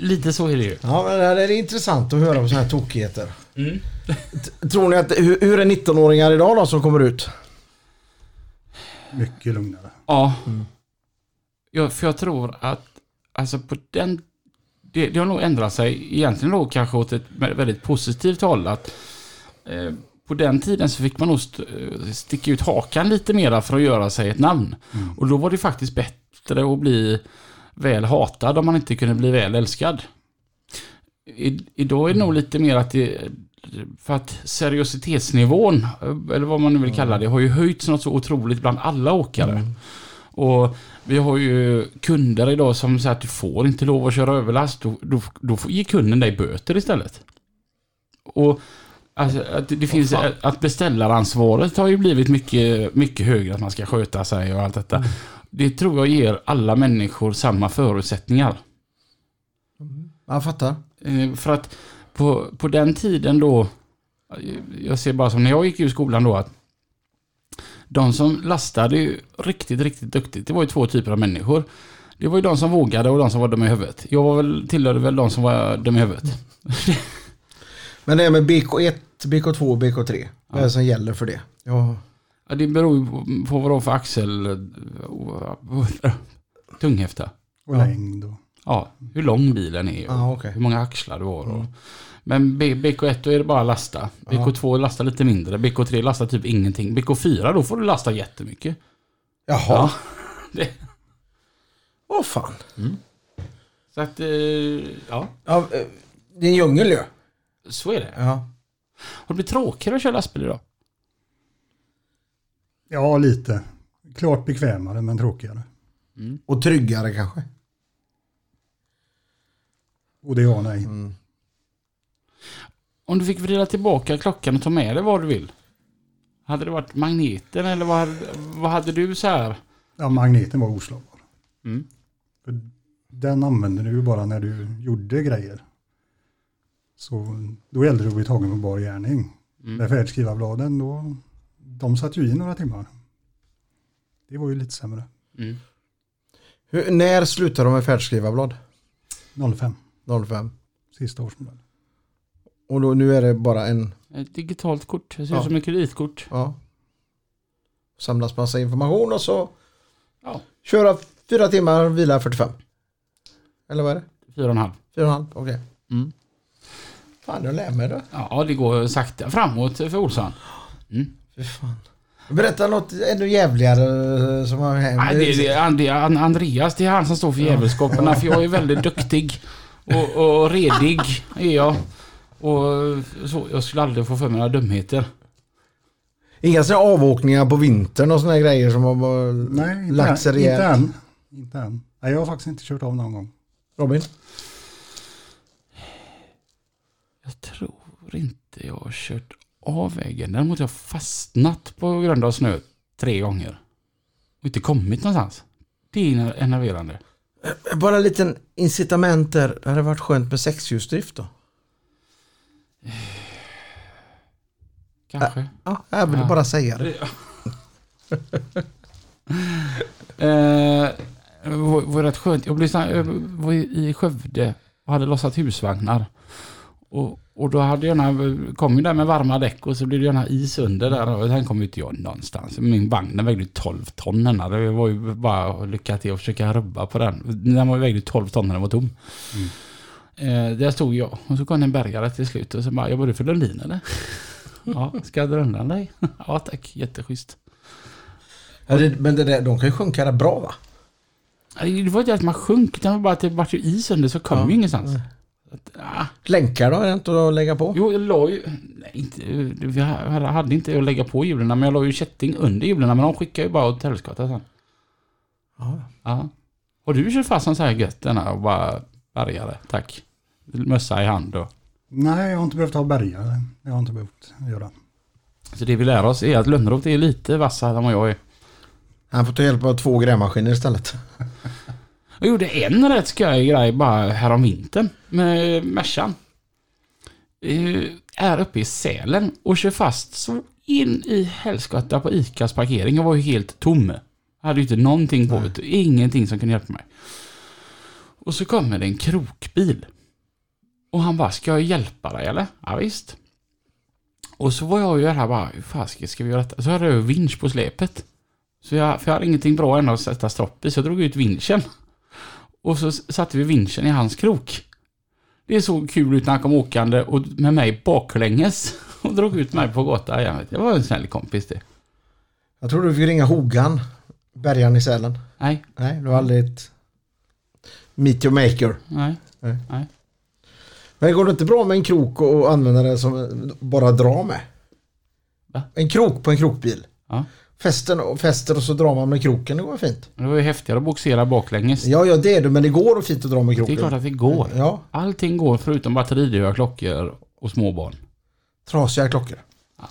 lite så är det ju. Ja, men det är intressant att höra om sådana här tokigheter. Mm. Tror ni att, hur, hur är 19-åringar idag då som kommer ut? Mycket lugnare. Ja. ja. För jag tror att, alltså på den... Det, det har nog ändrat sig egentligen då kanske åt ett väldigt positivt håll. Att eh, på den tiden så fick man nog eh, sticka ut hakan lite mera för att göra sig ett namn. Och då var det faktiskt bättre att bli väl hatad om man inte kunde bli väl älskad. I, idag är det nog lite mer att det... För att seriositetsnivån, eh, eller vad man nu vill kalla det, har ju höjts något så otroligt bland alla åkare. Och vi har ju kunder idag som säger att du får inte lov att köra överlast. Då, då, då ger kunden dig böter istället. Och alltså, att det, finns, att beställaransvaret har ju blivit mycket, mycket högre, att man ska sköta sig och allt detta. Det tror jag ger alla människor samma förutsättningar. Jag fattar. Eh, För att på, på den tiden då, jag ser bara som när jag gick ur skolan då att de som lastade ju riktigt, riktigt duktigt, det var ju två typer av människor. Det var ju de som vågade och de som var dumma i huvudet. Jag var väl, tillhörde väl de som var dumma i huvudet. Men det är med BK1, BK2 och BK3. Vad är det som gäller för det? Ja. Ja, det beror ju på, vad det var för axel... eh, Tunghäfta. Och längd. Ja, hur lång bilen är och Ah, okej. hur många axlar du har. Och, Men B- BK1 då är det bara lasta. BK2 lastar lite mindre. BK3 lastar typ ingenting. BK4 då får du lasta jättemycket. Jaha. Ja. Det, Åh fan. så att, eh, ja. Ja, eh, det är en djungel ju. Så är det. Ja. Har det blivit tråkigare att köra lastbil idag? Ja, lite. Klart bekvämare men tråkigare. Och tryggare kanske. Både ja och nej. Mm. Om du fick vrida tillbaka klockan och ta med dig vad du vill. Hade det varit magneten eller vad hade, vad hade du så här? Ja, magneten var oslagbar. Mm. För den använde du ju bara när du gjorde grejer. Så då gällde det att bli tagen på bar gärning. Mm. Med färdskrivarbladen då, de satt ju i några timmar. Det var ju lite sämre. Mm. Hur, när slutar de med färdskrivarblad? 05, 05. sista årsmodell. Och då, nu är det bara en, Ett digitalt kort. Det ser Ja. ut som ett kreditkort. ja. Samlas massa information och så Ja. köra fyra timmar, vila 45. Eller vad är det? Fyra och en halv. Fyra och en halv, okej. Mm. Fan, jag lär mig det. Ja, det går sakta framåt för Olsson. Fy fan. Berätta något ännu jävligare som har hänt. Nej, det, det, And- Andreas, det är han som står för djävulskaperna. För jag är väldigt duktig. Och, och redig är jag. Och så, jag skulle aldrig få för mig några dumheter. Inga sådana avåkningar på vintern och sådana grejer som har bara Nej, inte, lagt sig än, inte rejält. än. Inte än. Nej, jag har faktiskt inte kört av någon gång. Robin? Jag tror inte jag har kört av vägen. Däremot har jag fastnat på grund av snö tre gånger. Och inte kommit någonstans. Det är enerverande. Bara en liten incitament där. Det hade varit skönt med sexhjulsdrift då. Kanske. Ja, jag vill Ja. bara säga det. Eh, det var, var rätt skönt. Jag blev jag var i Skövde och hade lossat husvagnar. Och, och då hade jag gärna, kom ju där med varma däck och så blev det gärna is under där och sen kom inte jag någonstans. Min vagn den vägde 12 ton. Det var ju bara att lycka till att försöka rubba på den. Den var vägde 12 ton när den var tom. Eh, där stod jag och så kom en bärgare till slut och så bara, jag var du för Lundin eller? Ja, ska jag dra undan dig? ja tack, jätteschysst. Ja, det, men det där, de kan ju sjunka där bra va? Det var inte att man sjönk, utan bara att det vart ju is under så kom Ja. ju ingenstans. Att, ah, Länkar då? Är det inte att lägga på? jo, jag la ju... Nej, inte, vi hade inte att lägga på hjulen, men jag la ju kätting under hjulen, men de skickade ju bara åt helskotta sen. Ja. Ja. Har du kört fast en så här gött denna och bara bärgare? Tack. Mössa i hand och... Nej, jag har inte behövt ha bärgare. Jag har inte behövt göra. Så det vi lär oss är att Lönnroth är lite vassare än vad jag är. Han får ta hjälp av två grävmaskiner istället. Jag gjorde en rätt skoj grej bara härom vintern med Mercan. Eh, Är uppe i Sälen och kör fast så in i helskotta på ICAs parkering. Jag var ju helt tom. Jag hade ju inte någonting på det. Ingenting som kunde hjälpa mig. Och så kommer det en krokbil. Och han bara, ska jag hjälpa dig eller? Ja, visst. Och så var jag ju här bara, hur fasiken ska vi göra detta? Så hade jag vinsch på släpet. Så jag, för jag hade ingenting bra än att sätta stropp i, så jag drog ut vinschen. Och så satte vi vinschen i hans krok. Det såg kul ut när han kom åkande och med mig baklänges och drog ut mig på gatan igen. Det var en snäll kompis det. Jag tror du fick ringa Hogan, bärgaren i Sälen. Nej, Nej, du har aldrig ett meet your maker. nej. Nej. nej. Men går det inte bra med en krok och använda den som bara dra med? Va? En krok på en krokbil. Ja. Fästen och fäster och så drar man med kroken, det går fint. Det var ju häftigare att boxera baklänges. Ja, ja det är det, men det går och fint att dra med Det kroken. är klart att det går. Ja, Allting går förutom batteridöda klockor och småbarn. trasiga klockor. Bara-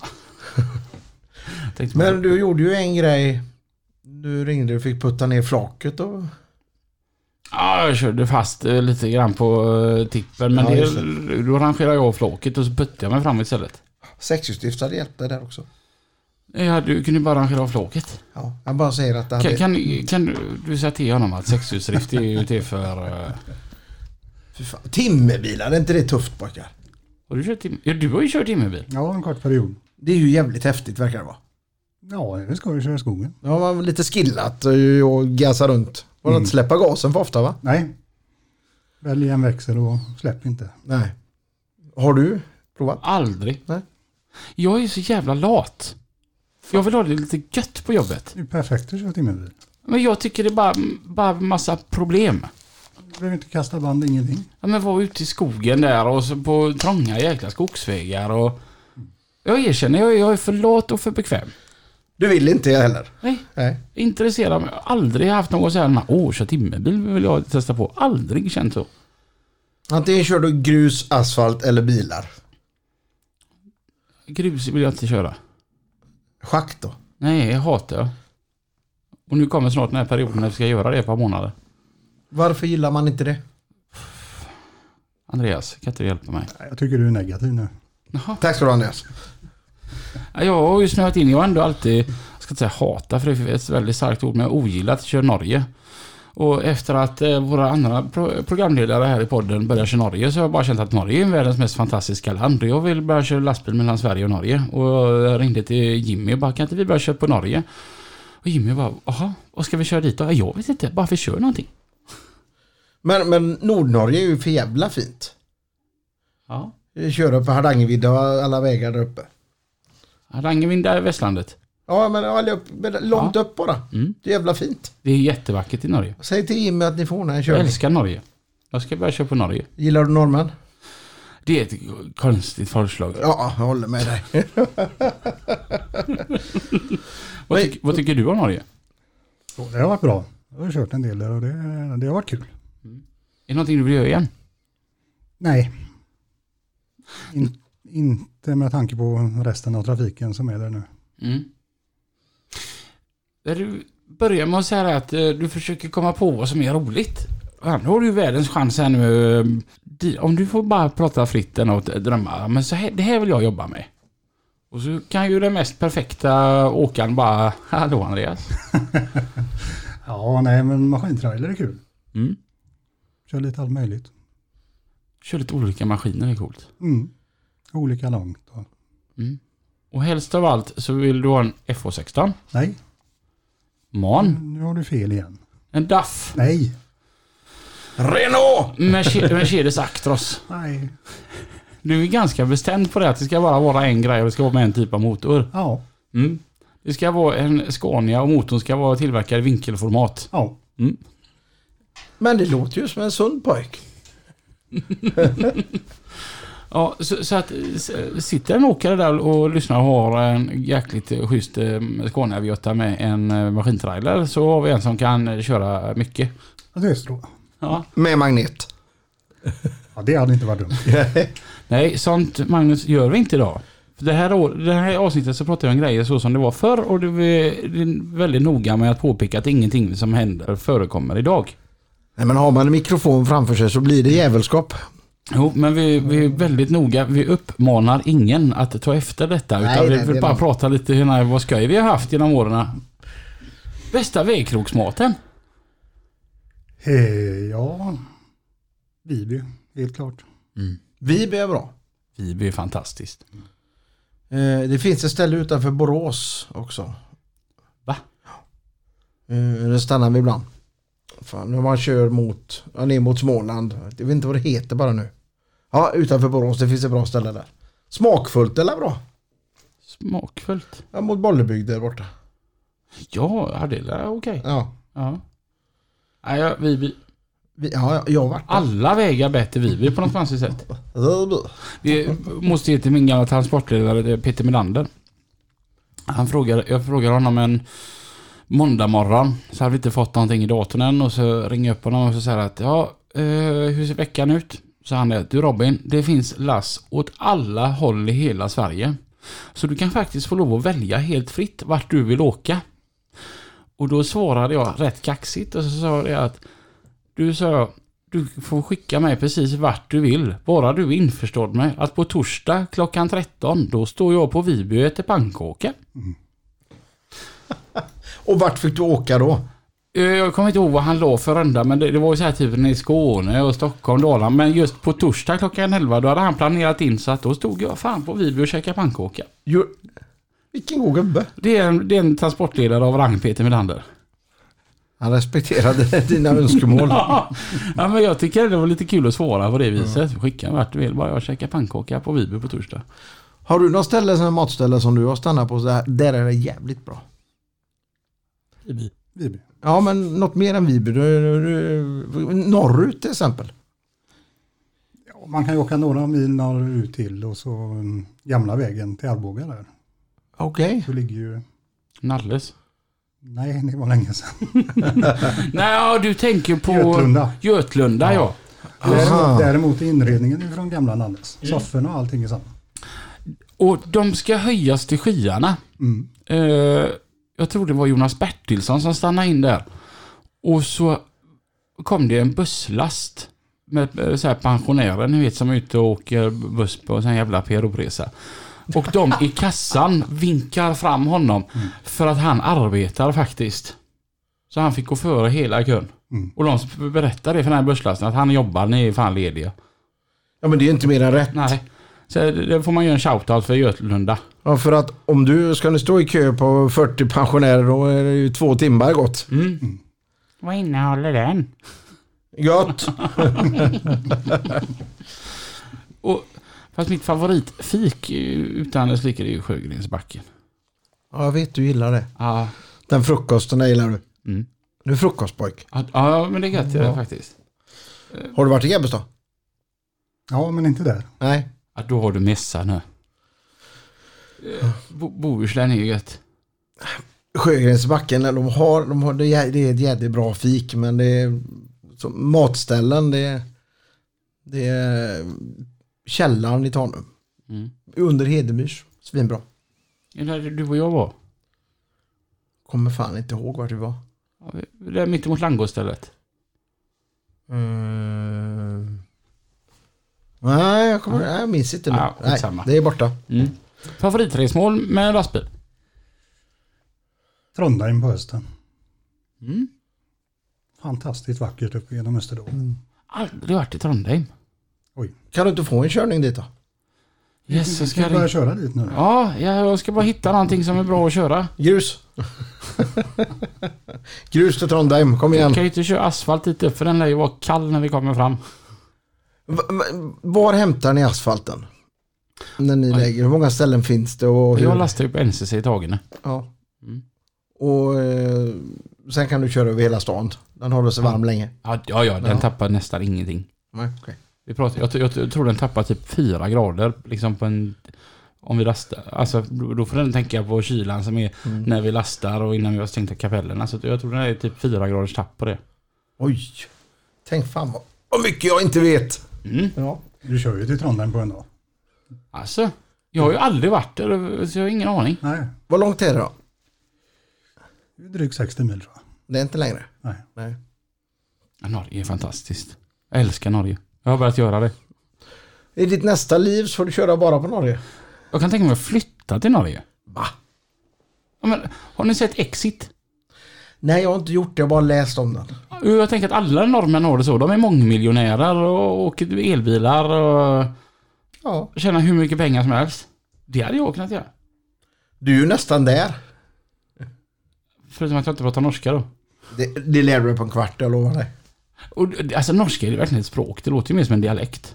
Men du gjorde ju en grej. Du ringde och fick putta ner flaket och... Ja, jag körde fast eh, lite grann på eh, tippen. Men Ja, det, då rangerade jag av flaket och så puttade jag mig fram istället. Sexhjulsdrift hade hjälpt dig där också. Ja, du kunde ju bara rangera av flaket. Ja, jag bara säger att det hade... Kan, kan, kan du, du säga till honom att sexhjulsdrift är ju till för... eh, fan. Timmerbilar, är inte det tufft pojkar? Har du kört tim- ja, du har ju kört timmerbil. Ja, en kort period. Det är ju jävligt häftigt verkar det vara. Ja, det ska du köra i skogen. Ja, lite skillat och- och gasa runt. Och Mm. inte släppa gasen för ofta va? Nej. Välj en växel och släpp inte. Nej. Har du provat? Aldrig. Nej. Jag är så jävla lat. Jag vill ha det lite gött på jobbet. Det är perfekt att köra timmerbil. Men jag tycker det är bara, bara massa problem. Du behöver inte kasta band, ingenting. Ja, men vara ute i skogen där och så på trånga jäkla skogsvägar och... Jag erkänner, jag, jag är för lat och för bekväm. Du vill inte heller? Nej, Nej. intresserad. mig. Aldrig haft någon sån här, åh, kör timmerbil vill jag testa på. Aldrig känt så. Antingen kör du grus, asfalt eller bilar. Grus vill jag inte köra. Schakt då? Nej, jag hatar jag. Och nu kommer snart den här perioden när vi ska göra det ett par månader. Varför gillar man inte det? Andreas, kan inte du hjälpa mig? Jag tycker du är negativ nu. Jaha. Tack ska du ha Andreas. Ja, Jag har ju snöat in, jag har ändå alltid, jag ska inte säga hata för det är ett väldigt starkt ord, men jag ogillat att köra Norge. Och efter att eh, våra andra pro programledare här i podden började köra Norge så har jag bara känt att Norge är världens mest fantastiska land. Jag vill börja köra lastbil mellan Sverige och Norge. Och jag ringde till Jimmy och bara, kan inte vi börja köra på Norge? Och Jimmy bara, jaha, vad ska vi köra dit då? "Ja, Jag vet inte, bara vi kör någonting. Men, men Nordnorge är ju för jävla fint. Ja. Vi kör upp på Hardangervidda och alla vägar där uppe. Hardangervind är västlandet. Ja, men långt upp bara. Mm. Det är jävla fint. Det är jättevackert i Norge. Säg till Jimmy att ni får ordna en Jag körning. älskar Norge. Jag ska börja köra på Norge. Gillar du norrmän? Det är ett konstigt förslag. Ja, jag håller med dig. Vad, tyck, vad tycker du om Norge? Det har varit bra. Jag har kört en del där och det, det har varit kul. Är det någonting du vill göra igen? Nej. In, inte med tanke på resten av trafiken som är där nu. Mm. Du börjar med att säga att eh, du försöker komma på vad som är roligt. Nu har du världens chans här nu. eh, Om du får bara prata fritt och drömma. ja, Men så här, det här vill jag jobba med. Och så kan ju den mest perfekta åkaren bara... Hallå Andreas. Ja, nej men maskintrailer är kul. Mm. Kör lite allt möjligt. Kör lite olika maskiner, är coolt. Mm. Olika långt. Och, Mm. Och helst av allt så vill du ha en FH16. nej, MAN. nu har du fel igen. En DAF. Nej, Renault! Merce- Mercedes Actros. nej. Du är ganska bestämd på det att det ska bara vara en grej och det ska vara med en typ av motor. Ja, Mm. Det ska vara en Scania och motorn ska vara tillverkad i vinkelformat. ja. Mm. Men det låter ju som en sund pojk. Ja, så, så att sitter en åkare där och lyssnar och har en jäkligt schysst eh, Scania V8 med en eh, maskintrailer så har vi en som kan köra mycket. Ja, det är så. Ja. Med magnet. Ja, det hade inte varit dumt. Nej, sånt Magnus gör vi inte idag. För det, här, år- det här avsnittet så pratar vi om grejer så som det var förr och det är väldigt noga med att påpeka att ingenting som händer förekommer idag. Nej, men har man en mikrofon framför sig så blir det jävelskap. Jo, men vi, vi är väldigt noga. Vi uppmanar ingen att ta efter detta. Nej, utan vi nej, vill bara var- prata lite hur vad skoj vi har haft genom åren. Bästa vägkrogsmaten? Eh, ja, Viby, helt klart. Viby är bra. Viby är fantastiskt. Eh, Det finns ett ställe utanför Borås också. Va? Eh, Det stannar vi ibland. Fan, när man kör mot, ja, ner mot Småland. Jag vet inte vad det heter bara nu. Ja, utanför Borås. Det finns ett bra ställe där. Smakfullt eller bra? Smakfullt. Ja, mot Bollebygd där borta. Ja, ja, det är okej. Ja. Ja. Nej, ja, Viby. Vi, ja, jag har varit där. Alla vägar bättre Viby på något konstigt sätt. Vi måste ge till min gamla transportledare Peter Melander. Han frågade, jag frågade honom en måndag morgon. Så hade vi inte fått någonting i datorn än. Och så ringer jag upp honom och så säger att ja, eh, hur ser veckan ut? Så han är du Robin, det finns lass åt alla håll i hela Sverige. Så du kan faktiskt få lov att välja helt fritt vart du vill åka. Och då svarade jag rätt kaxigt och så sa jag att du sa jag, du får skicka mig precis vart du vill. Bara du är införstådd med att på torsdag klockan 13 då står jag på Viby och äter pannkaka. Mm. Och vart fick du åka då? Eh, Jag kommer inte ihåg vad han la för runda men det, det var ju så här typ i Skåne och Stockholm, Dalarna. Men just på torsdag klockan 11 då hade han planerat in så att då stod jag fan på Viby och käkade pannkaka. Jo, vilken god gubbe. Det är, en, det är en transportledare av rang Peter Melander. Han respekterade dina önskemål. ja men jag tycker det var lite kul att svara på det viset. Skicka vart du vill bara jag käkar pannkaka på Viby på torsdag. Har du något ställe, matställe som du har stannat på? Så där, där är det jävligt bra. Viby. Viby. Ja, men något mer än Viby. Norrut till exempel. Ja, man kan ju åka några mil norrut till och så um, gamla vägen till Arboga där. Okej. Så ligger ju, Nalles. nej det var länge sedan. Nej, ja, du tänker på Götlunda. Götlunda ja. Aha. Däremot, däremot är inredningen från gamla Nalles. Sofforna och allting är samma. Och de ska höjas till skyarna. Mm. Eh, jag tror det var Jonas Bertilsson som stannade in där. Och så kom det en busslast med eh, så här pensionärer, ni vet som är ute och åker buss på en jävla PRO-resa. Och de i kassan vinkar fram honom för att han arbetar faktiskt. Så han fick gå före hela kön. Mm. Och de berättar det för den här busslasten att han jobbar, ni är fan lediga. Ja, men det är inte mer än rätt. Nej. Så det får man göra en shoutout för Götlunda. Ja, för att om du ska nu stå i kö på 40 pensionärer då är det ju två timmar gott. Mm. Vad innehåller den? Gött! Och, fast mitt favoritfik utan dess like är ju Sjögrensbacken. Ja, jag vet du gillar det. Ja, Den frukosten gillar du. mm. Du är frukostpojk. ja, ja, men det är gött det faktiskt. Har du varit i Grebbestad? Ja, men inte där. Nej. Ja, då har du mässa nu. Eh, Bo- Bohuslän är ju gött. Sjögrensbacken, de har, de har, det är det är ett jävligt bra fik men det är så, matställen, det är, det är källaren i Tanum. Mm. Under Hedemyrs, svinbra. Är det där du och jag var? Kommer fan inte ihåg vart vi var. Ja, vi- Där mittemot Langåstället. Mm. Nej, jag, kommer, nej, jag minns inte nu. Ja, nej, det är borta. Mm. Favoritresmål med lastbil? Trondheim på hösten. Mm. Fantastiskt vackert uppe genom Österdalen. Aldrig varit i Trondheim. Kan du inte få en körning dit då? Yes, så Vi ska ska börja jag... köra dit nu. Ja, jag ska bara hitta någonting som är bra att köra. Grus. Grus till Trondheim, kom igen. Jag kan ju inte köra asfalt dit upp för den lär ju vara kall när vi kommer fram. Va- va- Var hämtar ni asfalten? När ni lägger, hur många ställen finns det? Och hur? Jag lastar ju på NCC i Tagene. Ja. Mm. Och eh, sen kan du köra över hela stan. Den håller sig Ja. varm länge. Ja, ja, ja den Ja. tappar nästan ingenting. Nej, okej. Vi pratar, jag, jag, jag tror den tappar typ fyra grader liksom på en... Om vi lastar. Alltså då får den tänka på kylan som är Mm. när vi lastar och innan vi har stängt kapellerna. Så jag tror den är typ fyra graders tapp på det. Oj. Tänk fan vad, vad mycket jag inte vet. Mm. Ja. Du kör ju till Trondheim på en dag. Alltså, jag har ju aldrig varit där så jag har ingen aning. Nej, Vad långt är det då? det är drygt 60 mil tror jag. Det är inte längre. Nej. Nej. Ja, Norge är fantastiskt. Jag älskar Norge. Jag har börjat göra det. I ditt nästa liv så får du köra bara på Norge. Jag kan tänka mig att flytta till Norge. Va? Ja, men, har ni sett Exit? Nej, jag har inte gjort det. Jag har bara läst om den. Jag tänker att alla norrmän har det så. De är mångmiljonärer och åker elbilar och Ja. tjänar hur mycket pengar som helst. Det hade jag kunnat göra. Du är ju nästan där. Förutom att jag inte pratar norska då. Det, det lär du dig på en kvart, jag lovar dig. Och, alltså norska är verkligen ett språk. Det låter ju mer som en dialekt.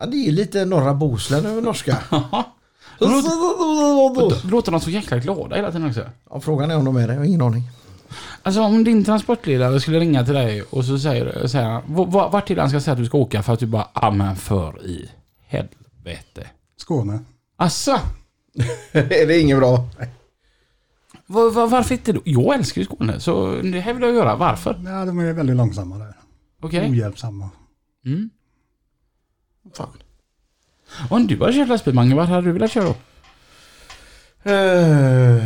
Ja, det är lite norra Bohuslän över norska. Det låter, det låter de så jäkla glada hela tiden också. Ja, frågan är om de är det. Jag har ingen aning. Alltså om din transportledare skulle ringa till dig och så säger, säger han, "V- v- vart till han ska säga att du ska åka för att du bara, ja men för i helvete. Skåne. Asså? är det inget bra? Var, var, varför inte då? Jag älskar ju Skåne, så det här vill jag göra. Varför? Ja, de är väldigt långsamma där. Okej? Ohjälpsamma. Mm. Fan. Om du har kört lastbil Mange, vart hade du velat köra då? Eh,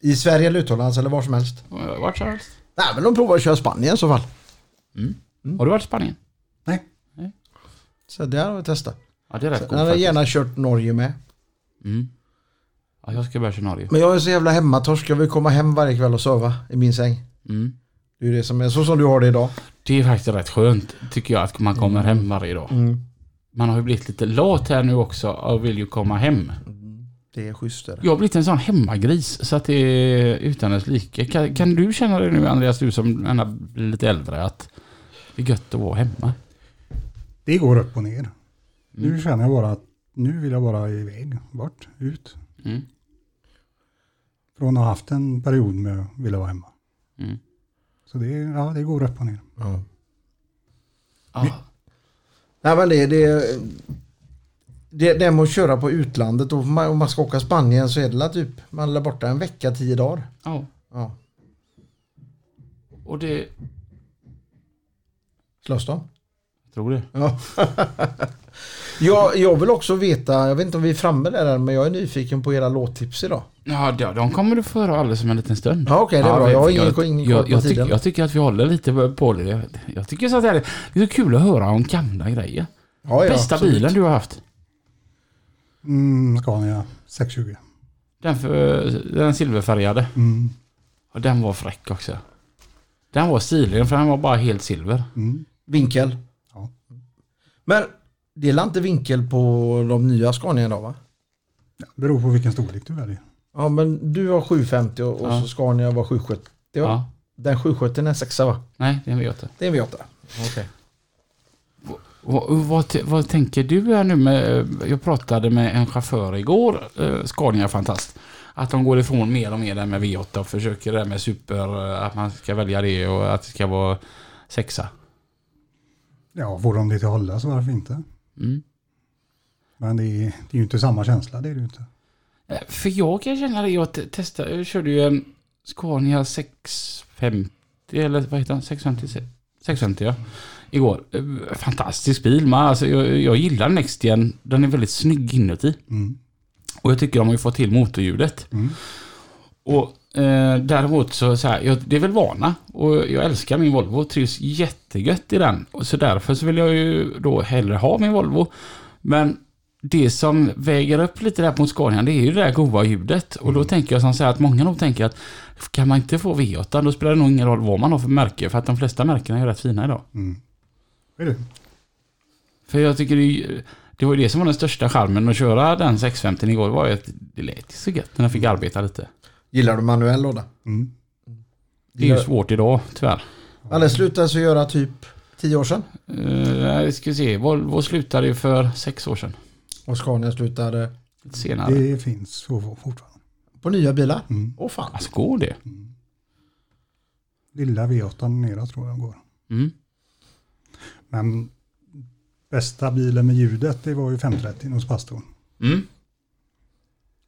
I Sverige eller utomlands eller var som helst. Vart som helst. Nej, men de provar att köra Spanien i så fall. Har du varit i Spanien? Så det har vi testat. Ja, det är rätt Sen coolt hade jag faktiskt. gärna kört Norge med. Mm. Ja, jag ska börja köra Norge. Men jag är så jävla hemmatorsk. Jag vill komma hem varje kväll och sova i min säng. Mm. Det är ju det som är så som du har det idag. Det är faktiskt rätt skönt, tycker jag, att man kommer hem varje dag. Man har ju blivit lite lat här nu också och vill ju komma hem. Det är schysst. Är det. Jag har blivit en sån hemmagris så att det är utan dess like. Kan, kan du känna det nu Andreas, du som ändå blir lite äldre, att det är gött att vara hemma? Det går upp och ner. Mm. Nu känner jag bara att nu vill jag bara iväg, bort, ut. Mm. Från att ha haft en period med att vilja vara hemma. Mm. Så det, ja, det går upp och ner. Ja. Ah. Nej men det, det, det, det med att köra på utlandet och om man, ska åka Spanien så är det typ man är borta en vecka, tio dagar. Ja. Ja. Och det... Slåss de? Jag tror det. Ja. jag, jag vill också veta, jag vet inte om vi är framme där än, men jag är nyfiken på era låttips idag. Ja, de, de kommer du få höra alldeles om en liten stund. Ja, okej, det är bra. Jag har ingen- jag, ingen jag, jag, tycker, tiden. jag tycker att vi håller lite på det. Jag, jag tycker så att det är, det är så kul att höra om gamla grejer. Ja, ja, Bästa absolut. bilen du har haft? Mm, Scania 620. Den, för, den silverfärgade. Mm, Och den var fräck också. Den var stilig för den var bara helt silver. mm. Vinkel. Ja. Men det är inte vinkel på de nya Scania idag va? Beror på vilken storlek du väljer. Ja men du har 750 och, och Ja. så Scania var 770 va? Ja. Den 770 är en sexa va? Nej, det är en V8. Det är en V8. Okej. Vad, vad, vad tänker du här nu med... Jag pratade med en chaufför igår, eh, Scania Fantast. Att de går ifrån mer och mer där med V8 och försöker det med super, eh, att man ska välja det och att det ska vara sexa. Ja, får de det till hålla så varför inte? Mm. Men det är, det är ju inte samma känsla, det är det ju inte. Eh, För jag kan känna det, jag te- testade, jag körde ju en Scania 650, eller vad heter den? 650? 650 ja. Igår. Eh, Fantastisk bil, men alltså jag, jag gillar Nextgen. Den är väldigt snygg inuti. Mm. Och jag tycker de har ju fått till motorljudet. Mm. Och eh, däremot så, så här, jag, det är väl vana. Och jag älskar min Volvo trivs jättegött i den. Och så därför så vill jag ju då hellre ha min Volvo. Men det som väger upp lite där mot Scania, det är ju det där goa ljudet. Och då tänker jag som så här att många nog tänker att kan man inte få V8, då spelar det nog ingen roll vad man har för märke. För att de flesta märkena är rätt fina idag. Mm. Är det? För jag tycker det, det var ju det som var den största charmen att köra den 650 igår. var ju att det lät så gött när jag fick arbeta lite. Gillar du manuell låda? Mm. Det är ju svårt idag, tyvärr. Det slutade så göra typ 10 år sedan. Uh, jag ska se, Volvo slutade ju för sex år sedan. Och Scania slutade senare. Det finns så fortfarande. på nya bilar. Mm. Åh fan. Alltså går det? Lilla V8 nere tror jag går. Mm. Men bästa bilen med ljudet det var ju 530 hos pastorn. Mm.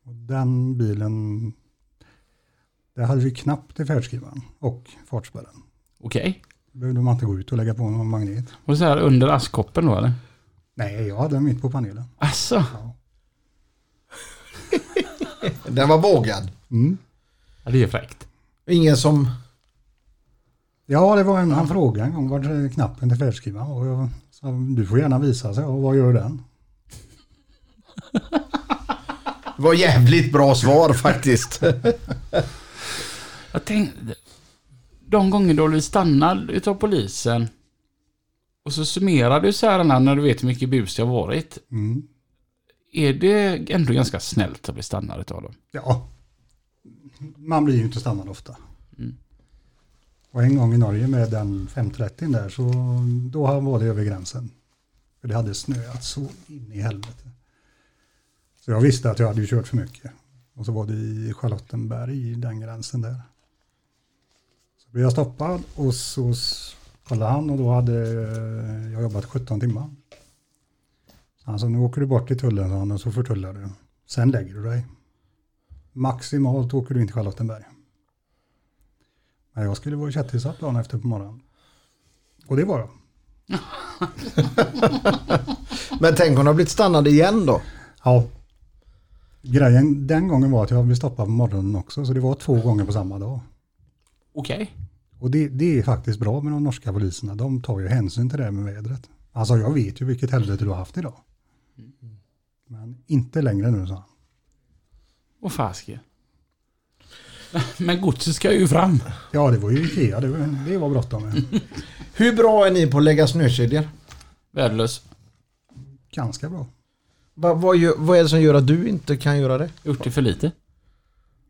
Och den bilen, där hade vi knappt i färdskrivaren och fartspärren. Okej. behövde man inte gå ut och lägga på någon magnet. Och så här under askkoppen då eller? Nej, jag hade den mitt på panelen. Alltså. Ja. Den var vågad. Mm. Ja, det är fräckt. Ingen som... Ja, det var en, han frågade en gång var knappen till färdskrivaren och jag sa du får gärna visa sig och vad gör den? Det var jävligt bra svar faktiskt. Jag tänkte... De gånger då du blir stannad utav polisen och så summerar du så här när du vet hur mycket bus det har varit. Mm. Är det ändå ganska snällt att bli stannad utav dem? Ja, man blir ju inte stannad ofta. Mm. Och en gång i Norge med den 530 där så då var det över gränsen. För det hade snöat så in i helvete. Så jag visste att jag hade kört för mycket. Och så var det i Charlottenberg den gränsen där. Så blev jag stoppad och så kollade han och då hade jag jobbat 17 timmar. Alltså nu åker du bort till tullen sa han, och så förtullar du. Sen lägger du dig. Maximalt åker du in till Charlottenberg. Men jag skulle vara kättisatt dagen efter på morgonen. Och det var jag. Men tänk om du har blivit stannad igen då? Ja. Grejen den gången var att jag blev stoppad på morgonen också. Så det var två gånger på samma dag. Okej. Och det, det är faktiskt bra med de norska poliserna. De tar ju hänsyn till det här med vädret. Alltså jag vet ju vilket helvete du har haft idag. Men inte längre nu, sa han. Och fasiken. Men godset ska ju fram. Ja, det var ju Ikea. Det var, det var bråttom. Hur bra är ni på att lägga snökedjor? Värdelös. Ganska bra. Vad, vad, gör, vad är det som gör att du inte kan göra det? Gjort det för lite.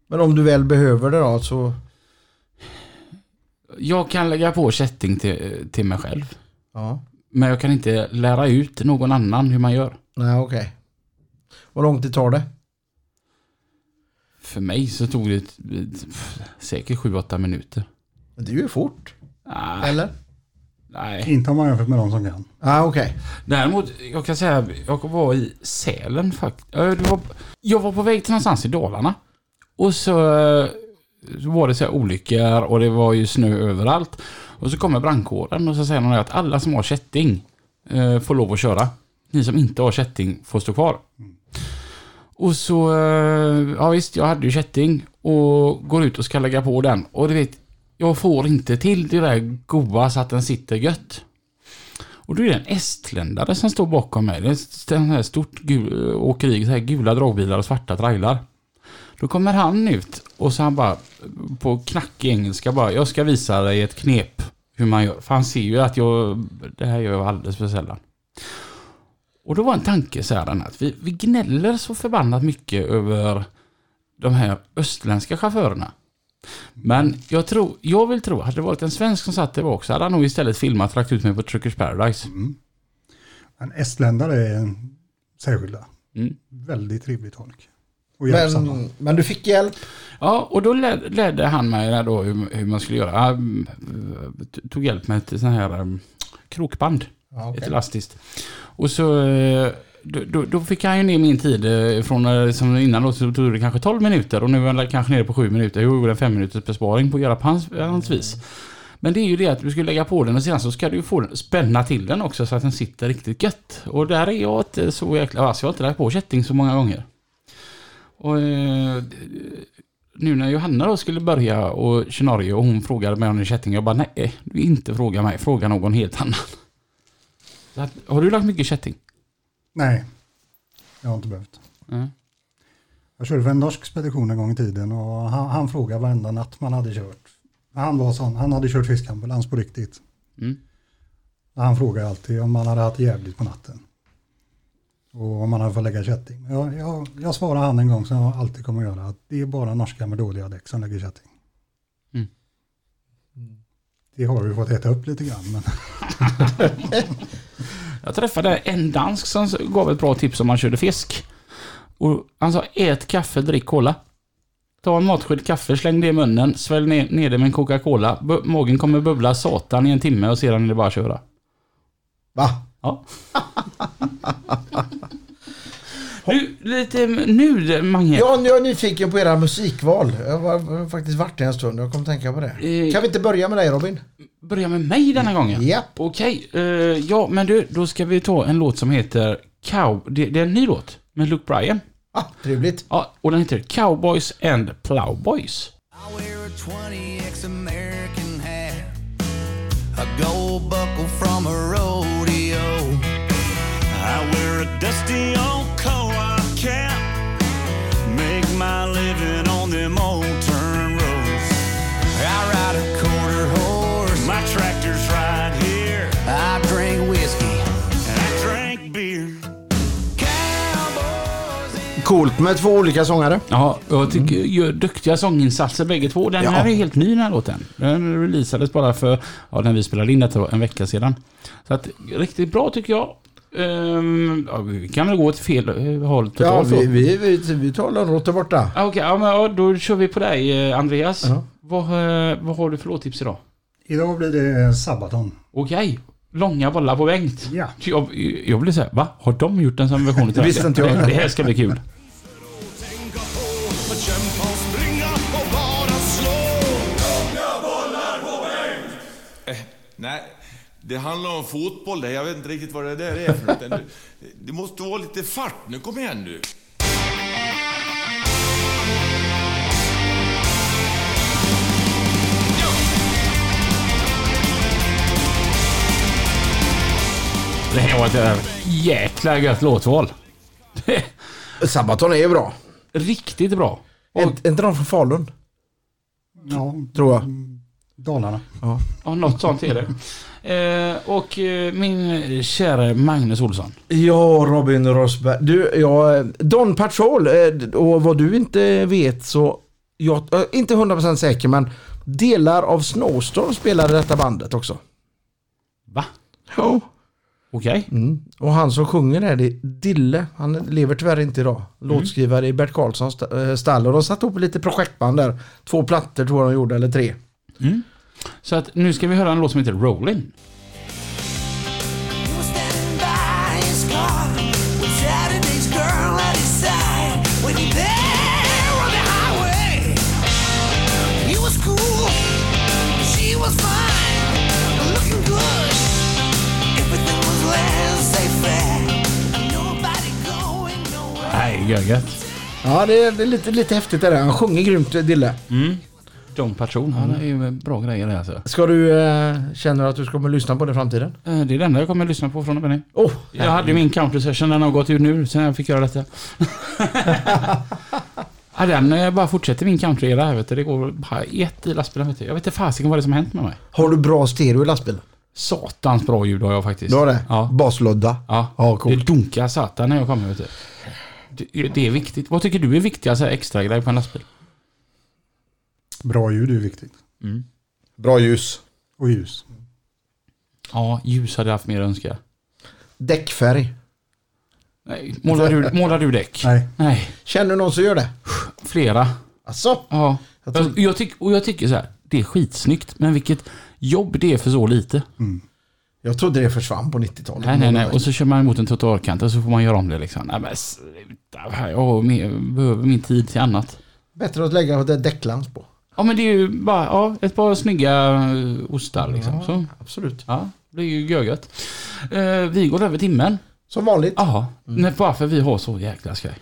Men om du väl behöver det då så... Jag kan lägga på kätting till, till mig själv. Ja. Men jag kan inte lära ut någon annan hur man gör. Nej okej. Vad lång tid tar det? För mig så tog det ett- säkert 7-8 minuter. Men Det är ju fort. Nej, Eller? nej. Inte om man jämfört med de som kan. Ja okej. Däremot, jag kan säga, jag var i Sälen faktiskt. Var, jag var på väg till någonstans i Dalarna. Och så, eh, så var det så här olyckor och det var ju snö överallt. Och så kommer brandkåren och så säger de att alla som har kätting eh, får lov att köra. Ni som inte har kätting får stå kvar. Och så, eh, ja visst, jag hade ju kätting och går ut och ska lägga på den. Och du vet, jag får inte till det där goa så att den sitter gött. Och då är det en estländare som står bakom mig. Det är en här stort gul, åkeri, så här gula dragbilar och svarta trailar. Då kommer han ut och så han bara på knackig engelska bara, jag ska visa dig ett knep hur man gör. För han ser ju att jag, det här gör jag alldeles för sällan. Och då var en tanke så här att vi, vi gnäller så förbannat mycket över de här östländska chaufförerna. Men jag tror, jag vill tro, hade det varit en svensk som satt där bak så hade han nog istället filmat och lagt ut mig på Truckers Paradise. Mm. Men estländare är särskilda. Mm. Väldigt trevligt folk. Men, men du fick hjälp? Ja, och då led, ledde han mig då hur, hur man skulle göra. Eh, tog hjälp med ett sånt här um, krokband. Ja, okej. Ett elastiskt. Och så... eh, Då, då, då fick han ju ner min tid eh, från eh, som innan då så tog det kanske 12 minuter och nu är jag kanske nere på 7 minuter. Jag gjorde en 5 minuters besparing på att göra på hans, hans vis. Men det är ju det att du ska lägga på den och sedan så ska du ju få den, spänna till den också så att den sitter riktigt gött. Och där är jag inte så jäkla vass. Jag har inte lagt på kätting så många gånger. Och eh, nu när Johanna då skulle börja och köra Norge och hon frågade mig om en kätting. Jag bara nej, du inte fråga mig. Fråga någon helt annan. Att, har du lagt mycket kätting? Nej, jag har inte behövt. Mm. Jag körde för en norsk spedition en gång i tiden och han, han frågade varenda natt man hade kört. Han var sån, han hade kört fiskambulans på riktigt. Mm. Han frågade alltid om man hade haft jävligt på natten. Och om man hade fått lägga kätting. Jag, jag, jag svarade han en gång som jag alltid kommer att göra att det är bara norska med dåliga däck som lägger kätting. Mm. Det har vi fått äta upp lite grann. Men Jag träffade en dansk som gav ett bra tips om man körde fisk. Och han sa ät kaffe, drick cola. Ta en matsked kaffe, släng det i munnen, svälj ner, ner det med en Coca-Cola. Magen kommer bubbla satan i en timme och sedan är det bara att köra. Va? Ja. nu, lite nu Mange. Ja, jag är nyfiken på era musikval. Jag har faktiskt varit det en stund. Jag kommer tänka på det. Eh, Kan vi inte börja med dig Robin? Börja med mig denna gången. Japp. Okej, eh, ja men du, då ska vi ta en låt som heter Cow... Det, det är en ny låt med Luke Bryan. Ah, trevligt. Ja, och den heter Cowboys and Plowboys. I dusty old co-op cap. Make my living on them old turn roads. I ride a quarter horse, My tractor's right here, I drink whiskey. and I drank beer. Coolt med två olika sångare. Ja, jag tycker gör duktiga sånginsatser bägge två. Den Ja. här är helt ny den här låten. Den releasades bara för, ja när vi spelade in detta då, en vecka sedan. Så att, riktigt bra tycker jag. Ehm, ja, vi kan väl gå åt fel eh, håll Ja, totalt vi, då. vi, vi, vi tar Lönnroth där borta. Ah, Okej, ja, men, ja, då kör vi på dig eh, Andreas. Ja. Vad, eh, vad har du för låttips idag? idag blir det Sabaton. Okej, långa bollar på Bengt. Ja. Jag, jag blir säga, va? Har de gjort en sån version Det visste inte jag. Det, det här ska bli kul. Nej, det handlar om fotboll det. Jag vet inte riktigt vad det där är för något. Det- måste vara lite fart nu. Kom igen nu. Det här var ett äh, jäkla gött låtval. Sabaton är ju bra. Riktigt bra. Och, Är inte de från Falun? Ja, Tror jag. Dalarna. ja, något sånt är det. Eh, och eh, min kära Magnus Olsson. Ja, Robin Rosberg. Du, ja, Don Patrol. eh, Och vad du inte vet så... Jag är inte 100% säker men delar av Snowstorm spelade detta bandet också. Va? Ja. Okej. Mm. Och han som sjunger är det Dille. Han lever tyvärr inte idag. Låtskrivare i Bert Karlssons sta- stall. Och de satte ihop lite projektband där. Två plattor tror jag de gjorde, eller tre. Så att nu ska vi höra en låt som heter Rollin'. You were standing by his car with Saturday's girl at his side. Waiting there on the highway. He was cool, she was fine, looking good. Everything was laissez-faire. Nobody going nowhere. Nej, gött. Ja, det är, det är lite, lite häftigt det där. Han sjunger grymt, Dille. John Patron, han är ju bra grejer det alltså. Ska du, eh, känner du att du ska kommer lyssna på det i framtiden? Eh, Det är det enda jag kommer att lyssna på från och med nu. Oh, Jag hade ju min country session, den har gått ut nu sen jag fick göra detta. ja, den eh, bara fortsätter min country era här vet du. Det går bara ett i lastbilen vet du. Jag vet inte fasiken vad det är som har hänt med mig. Har du bra stereo i lastbilen? Satans bra ljud har jag faktiskt. Du har det? Ja. Baslodda? Ja, Ja, det coolt. dunkar satan när jag kommer vet du. Det, det är viktigt. Vad tycker du är viktigast extra grej på en lastbil? Bra ljud är viktigt. Bra ljus. Och ljus. Ja, ljus hade jag haft mer att önska. Däckfärg. Nej, målar du, målar du däck? Nej, Nej, Känner du någon som gör det? flera. Alltså? Ja. Jag tror- Jag, jag tyck, och jag tycker så här, det är skitsnyggt, men vilket jobb det är för så lite. Jag trodde det försvann på 90-talet. Nej, nej, nej. Och så kör man emot en trottoarkant och så får man göra om det liksom. Nej men sluta. Jag behöver min tid till annat. Bättre att lägga det däcklans på. Ja men det är ju bara ja, ett par snygga eh, ostar liksom. Så, Absolut. ja, det är ju görgött. Eh, vi går över timmen. Som vanligt. Jaha, mm. varför vi har så jäkla skoj.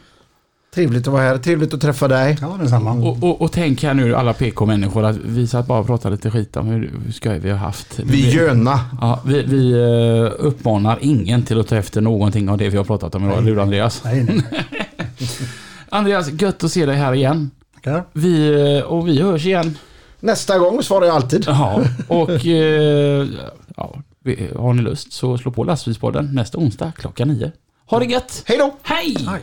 Trevligt att vara här. Trevligt att träffa dig. Ja, detsamma. Och, och, och tänk här nu alla PK-människor att vi satt bara och pratade lite skit om hur, hur skoj vi har haft. Vi göna. Ja, vi, vi eh, uppmanar ingen till att ta efter någonting av det vi har pratat om idag, eller hur Andreas? Nej, nej. Andreas, gött att se dig här igen. Tackar. Vi, eh, och vi hörs igen. Nästa gång svarar jag alltid. Ja, och eh, ja, har ni lust så slå på lastbilspodden nästa onsdag klockan nio. Ha det gött! Hej då! Hej! Hej.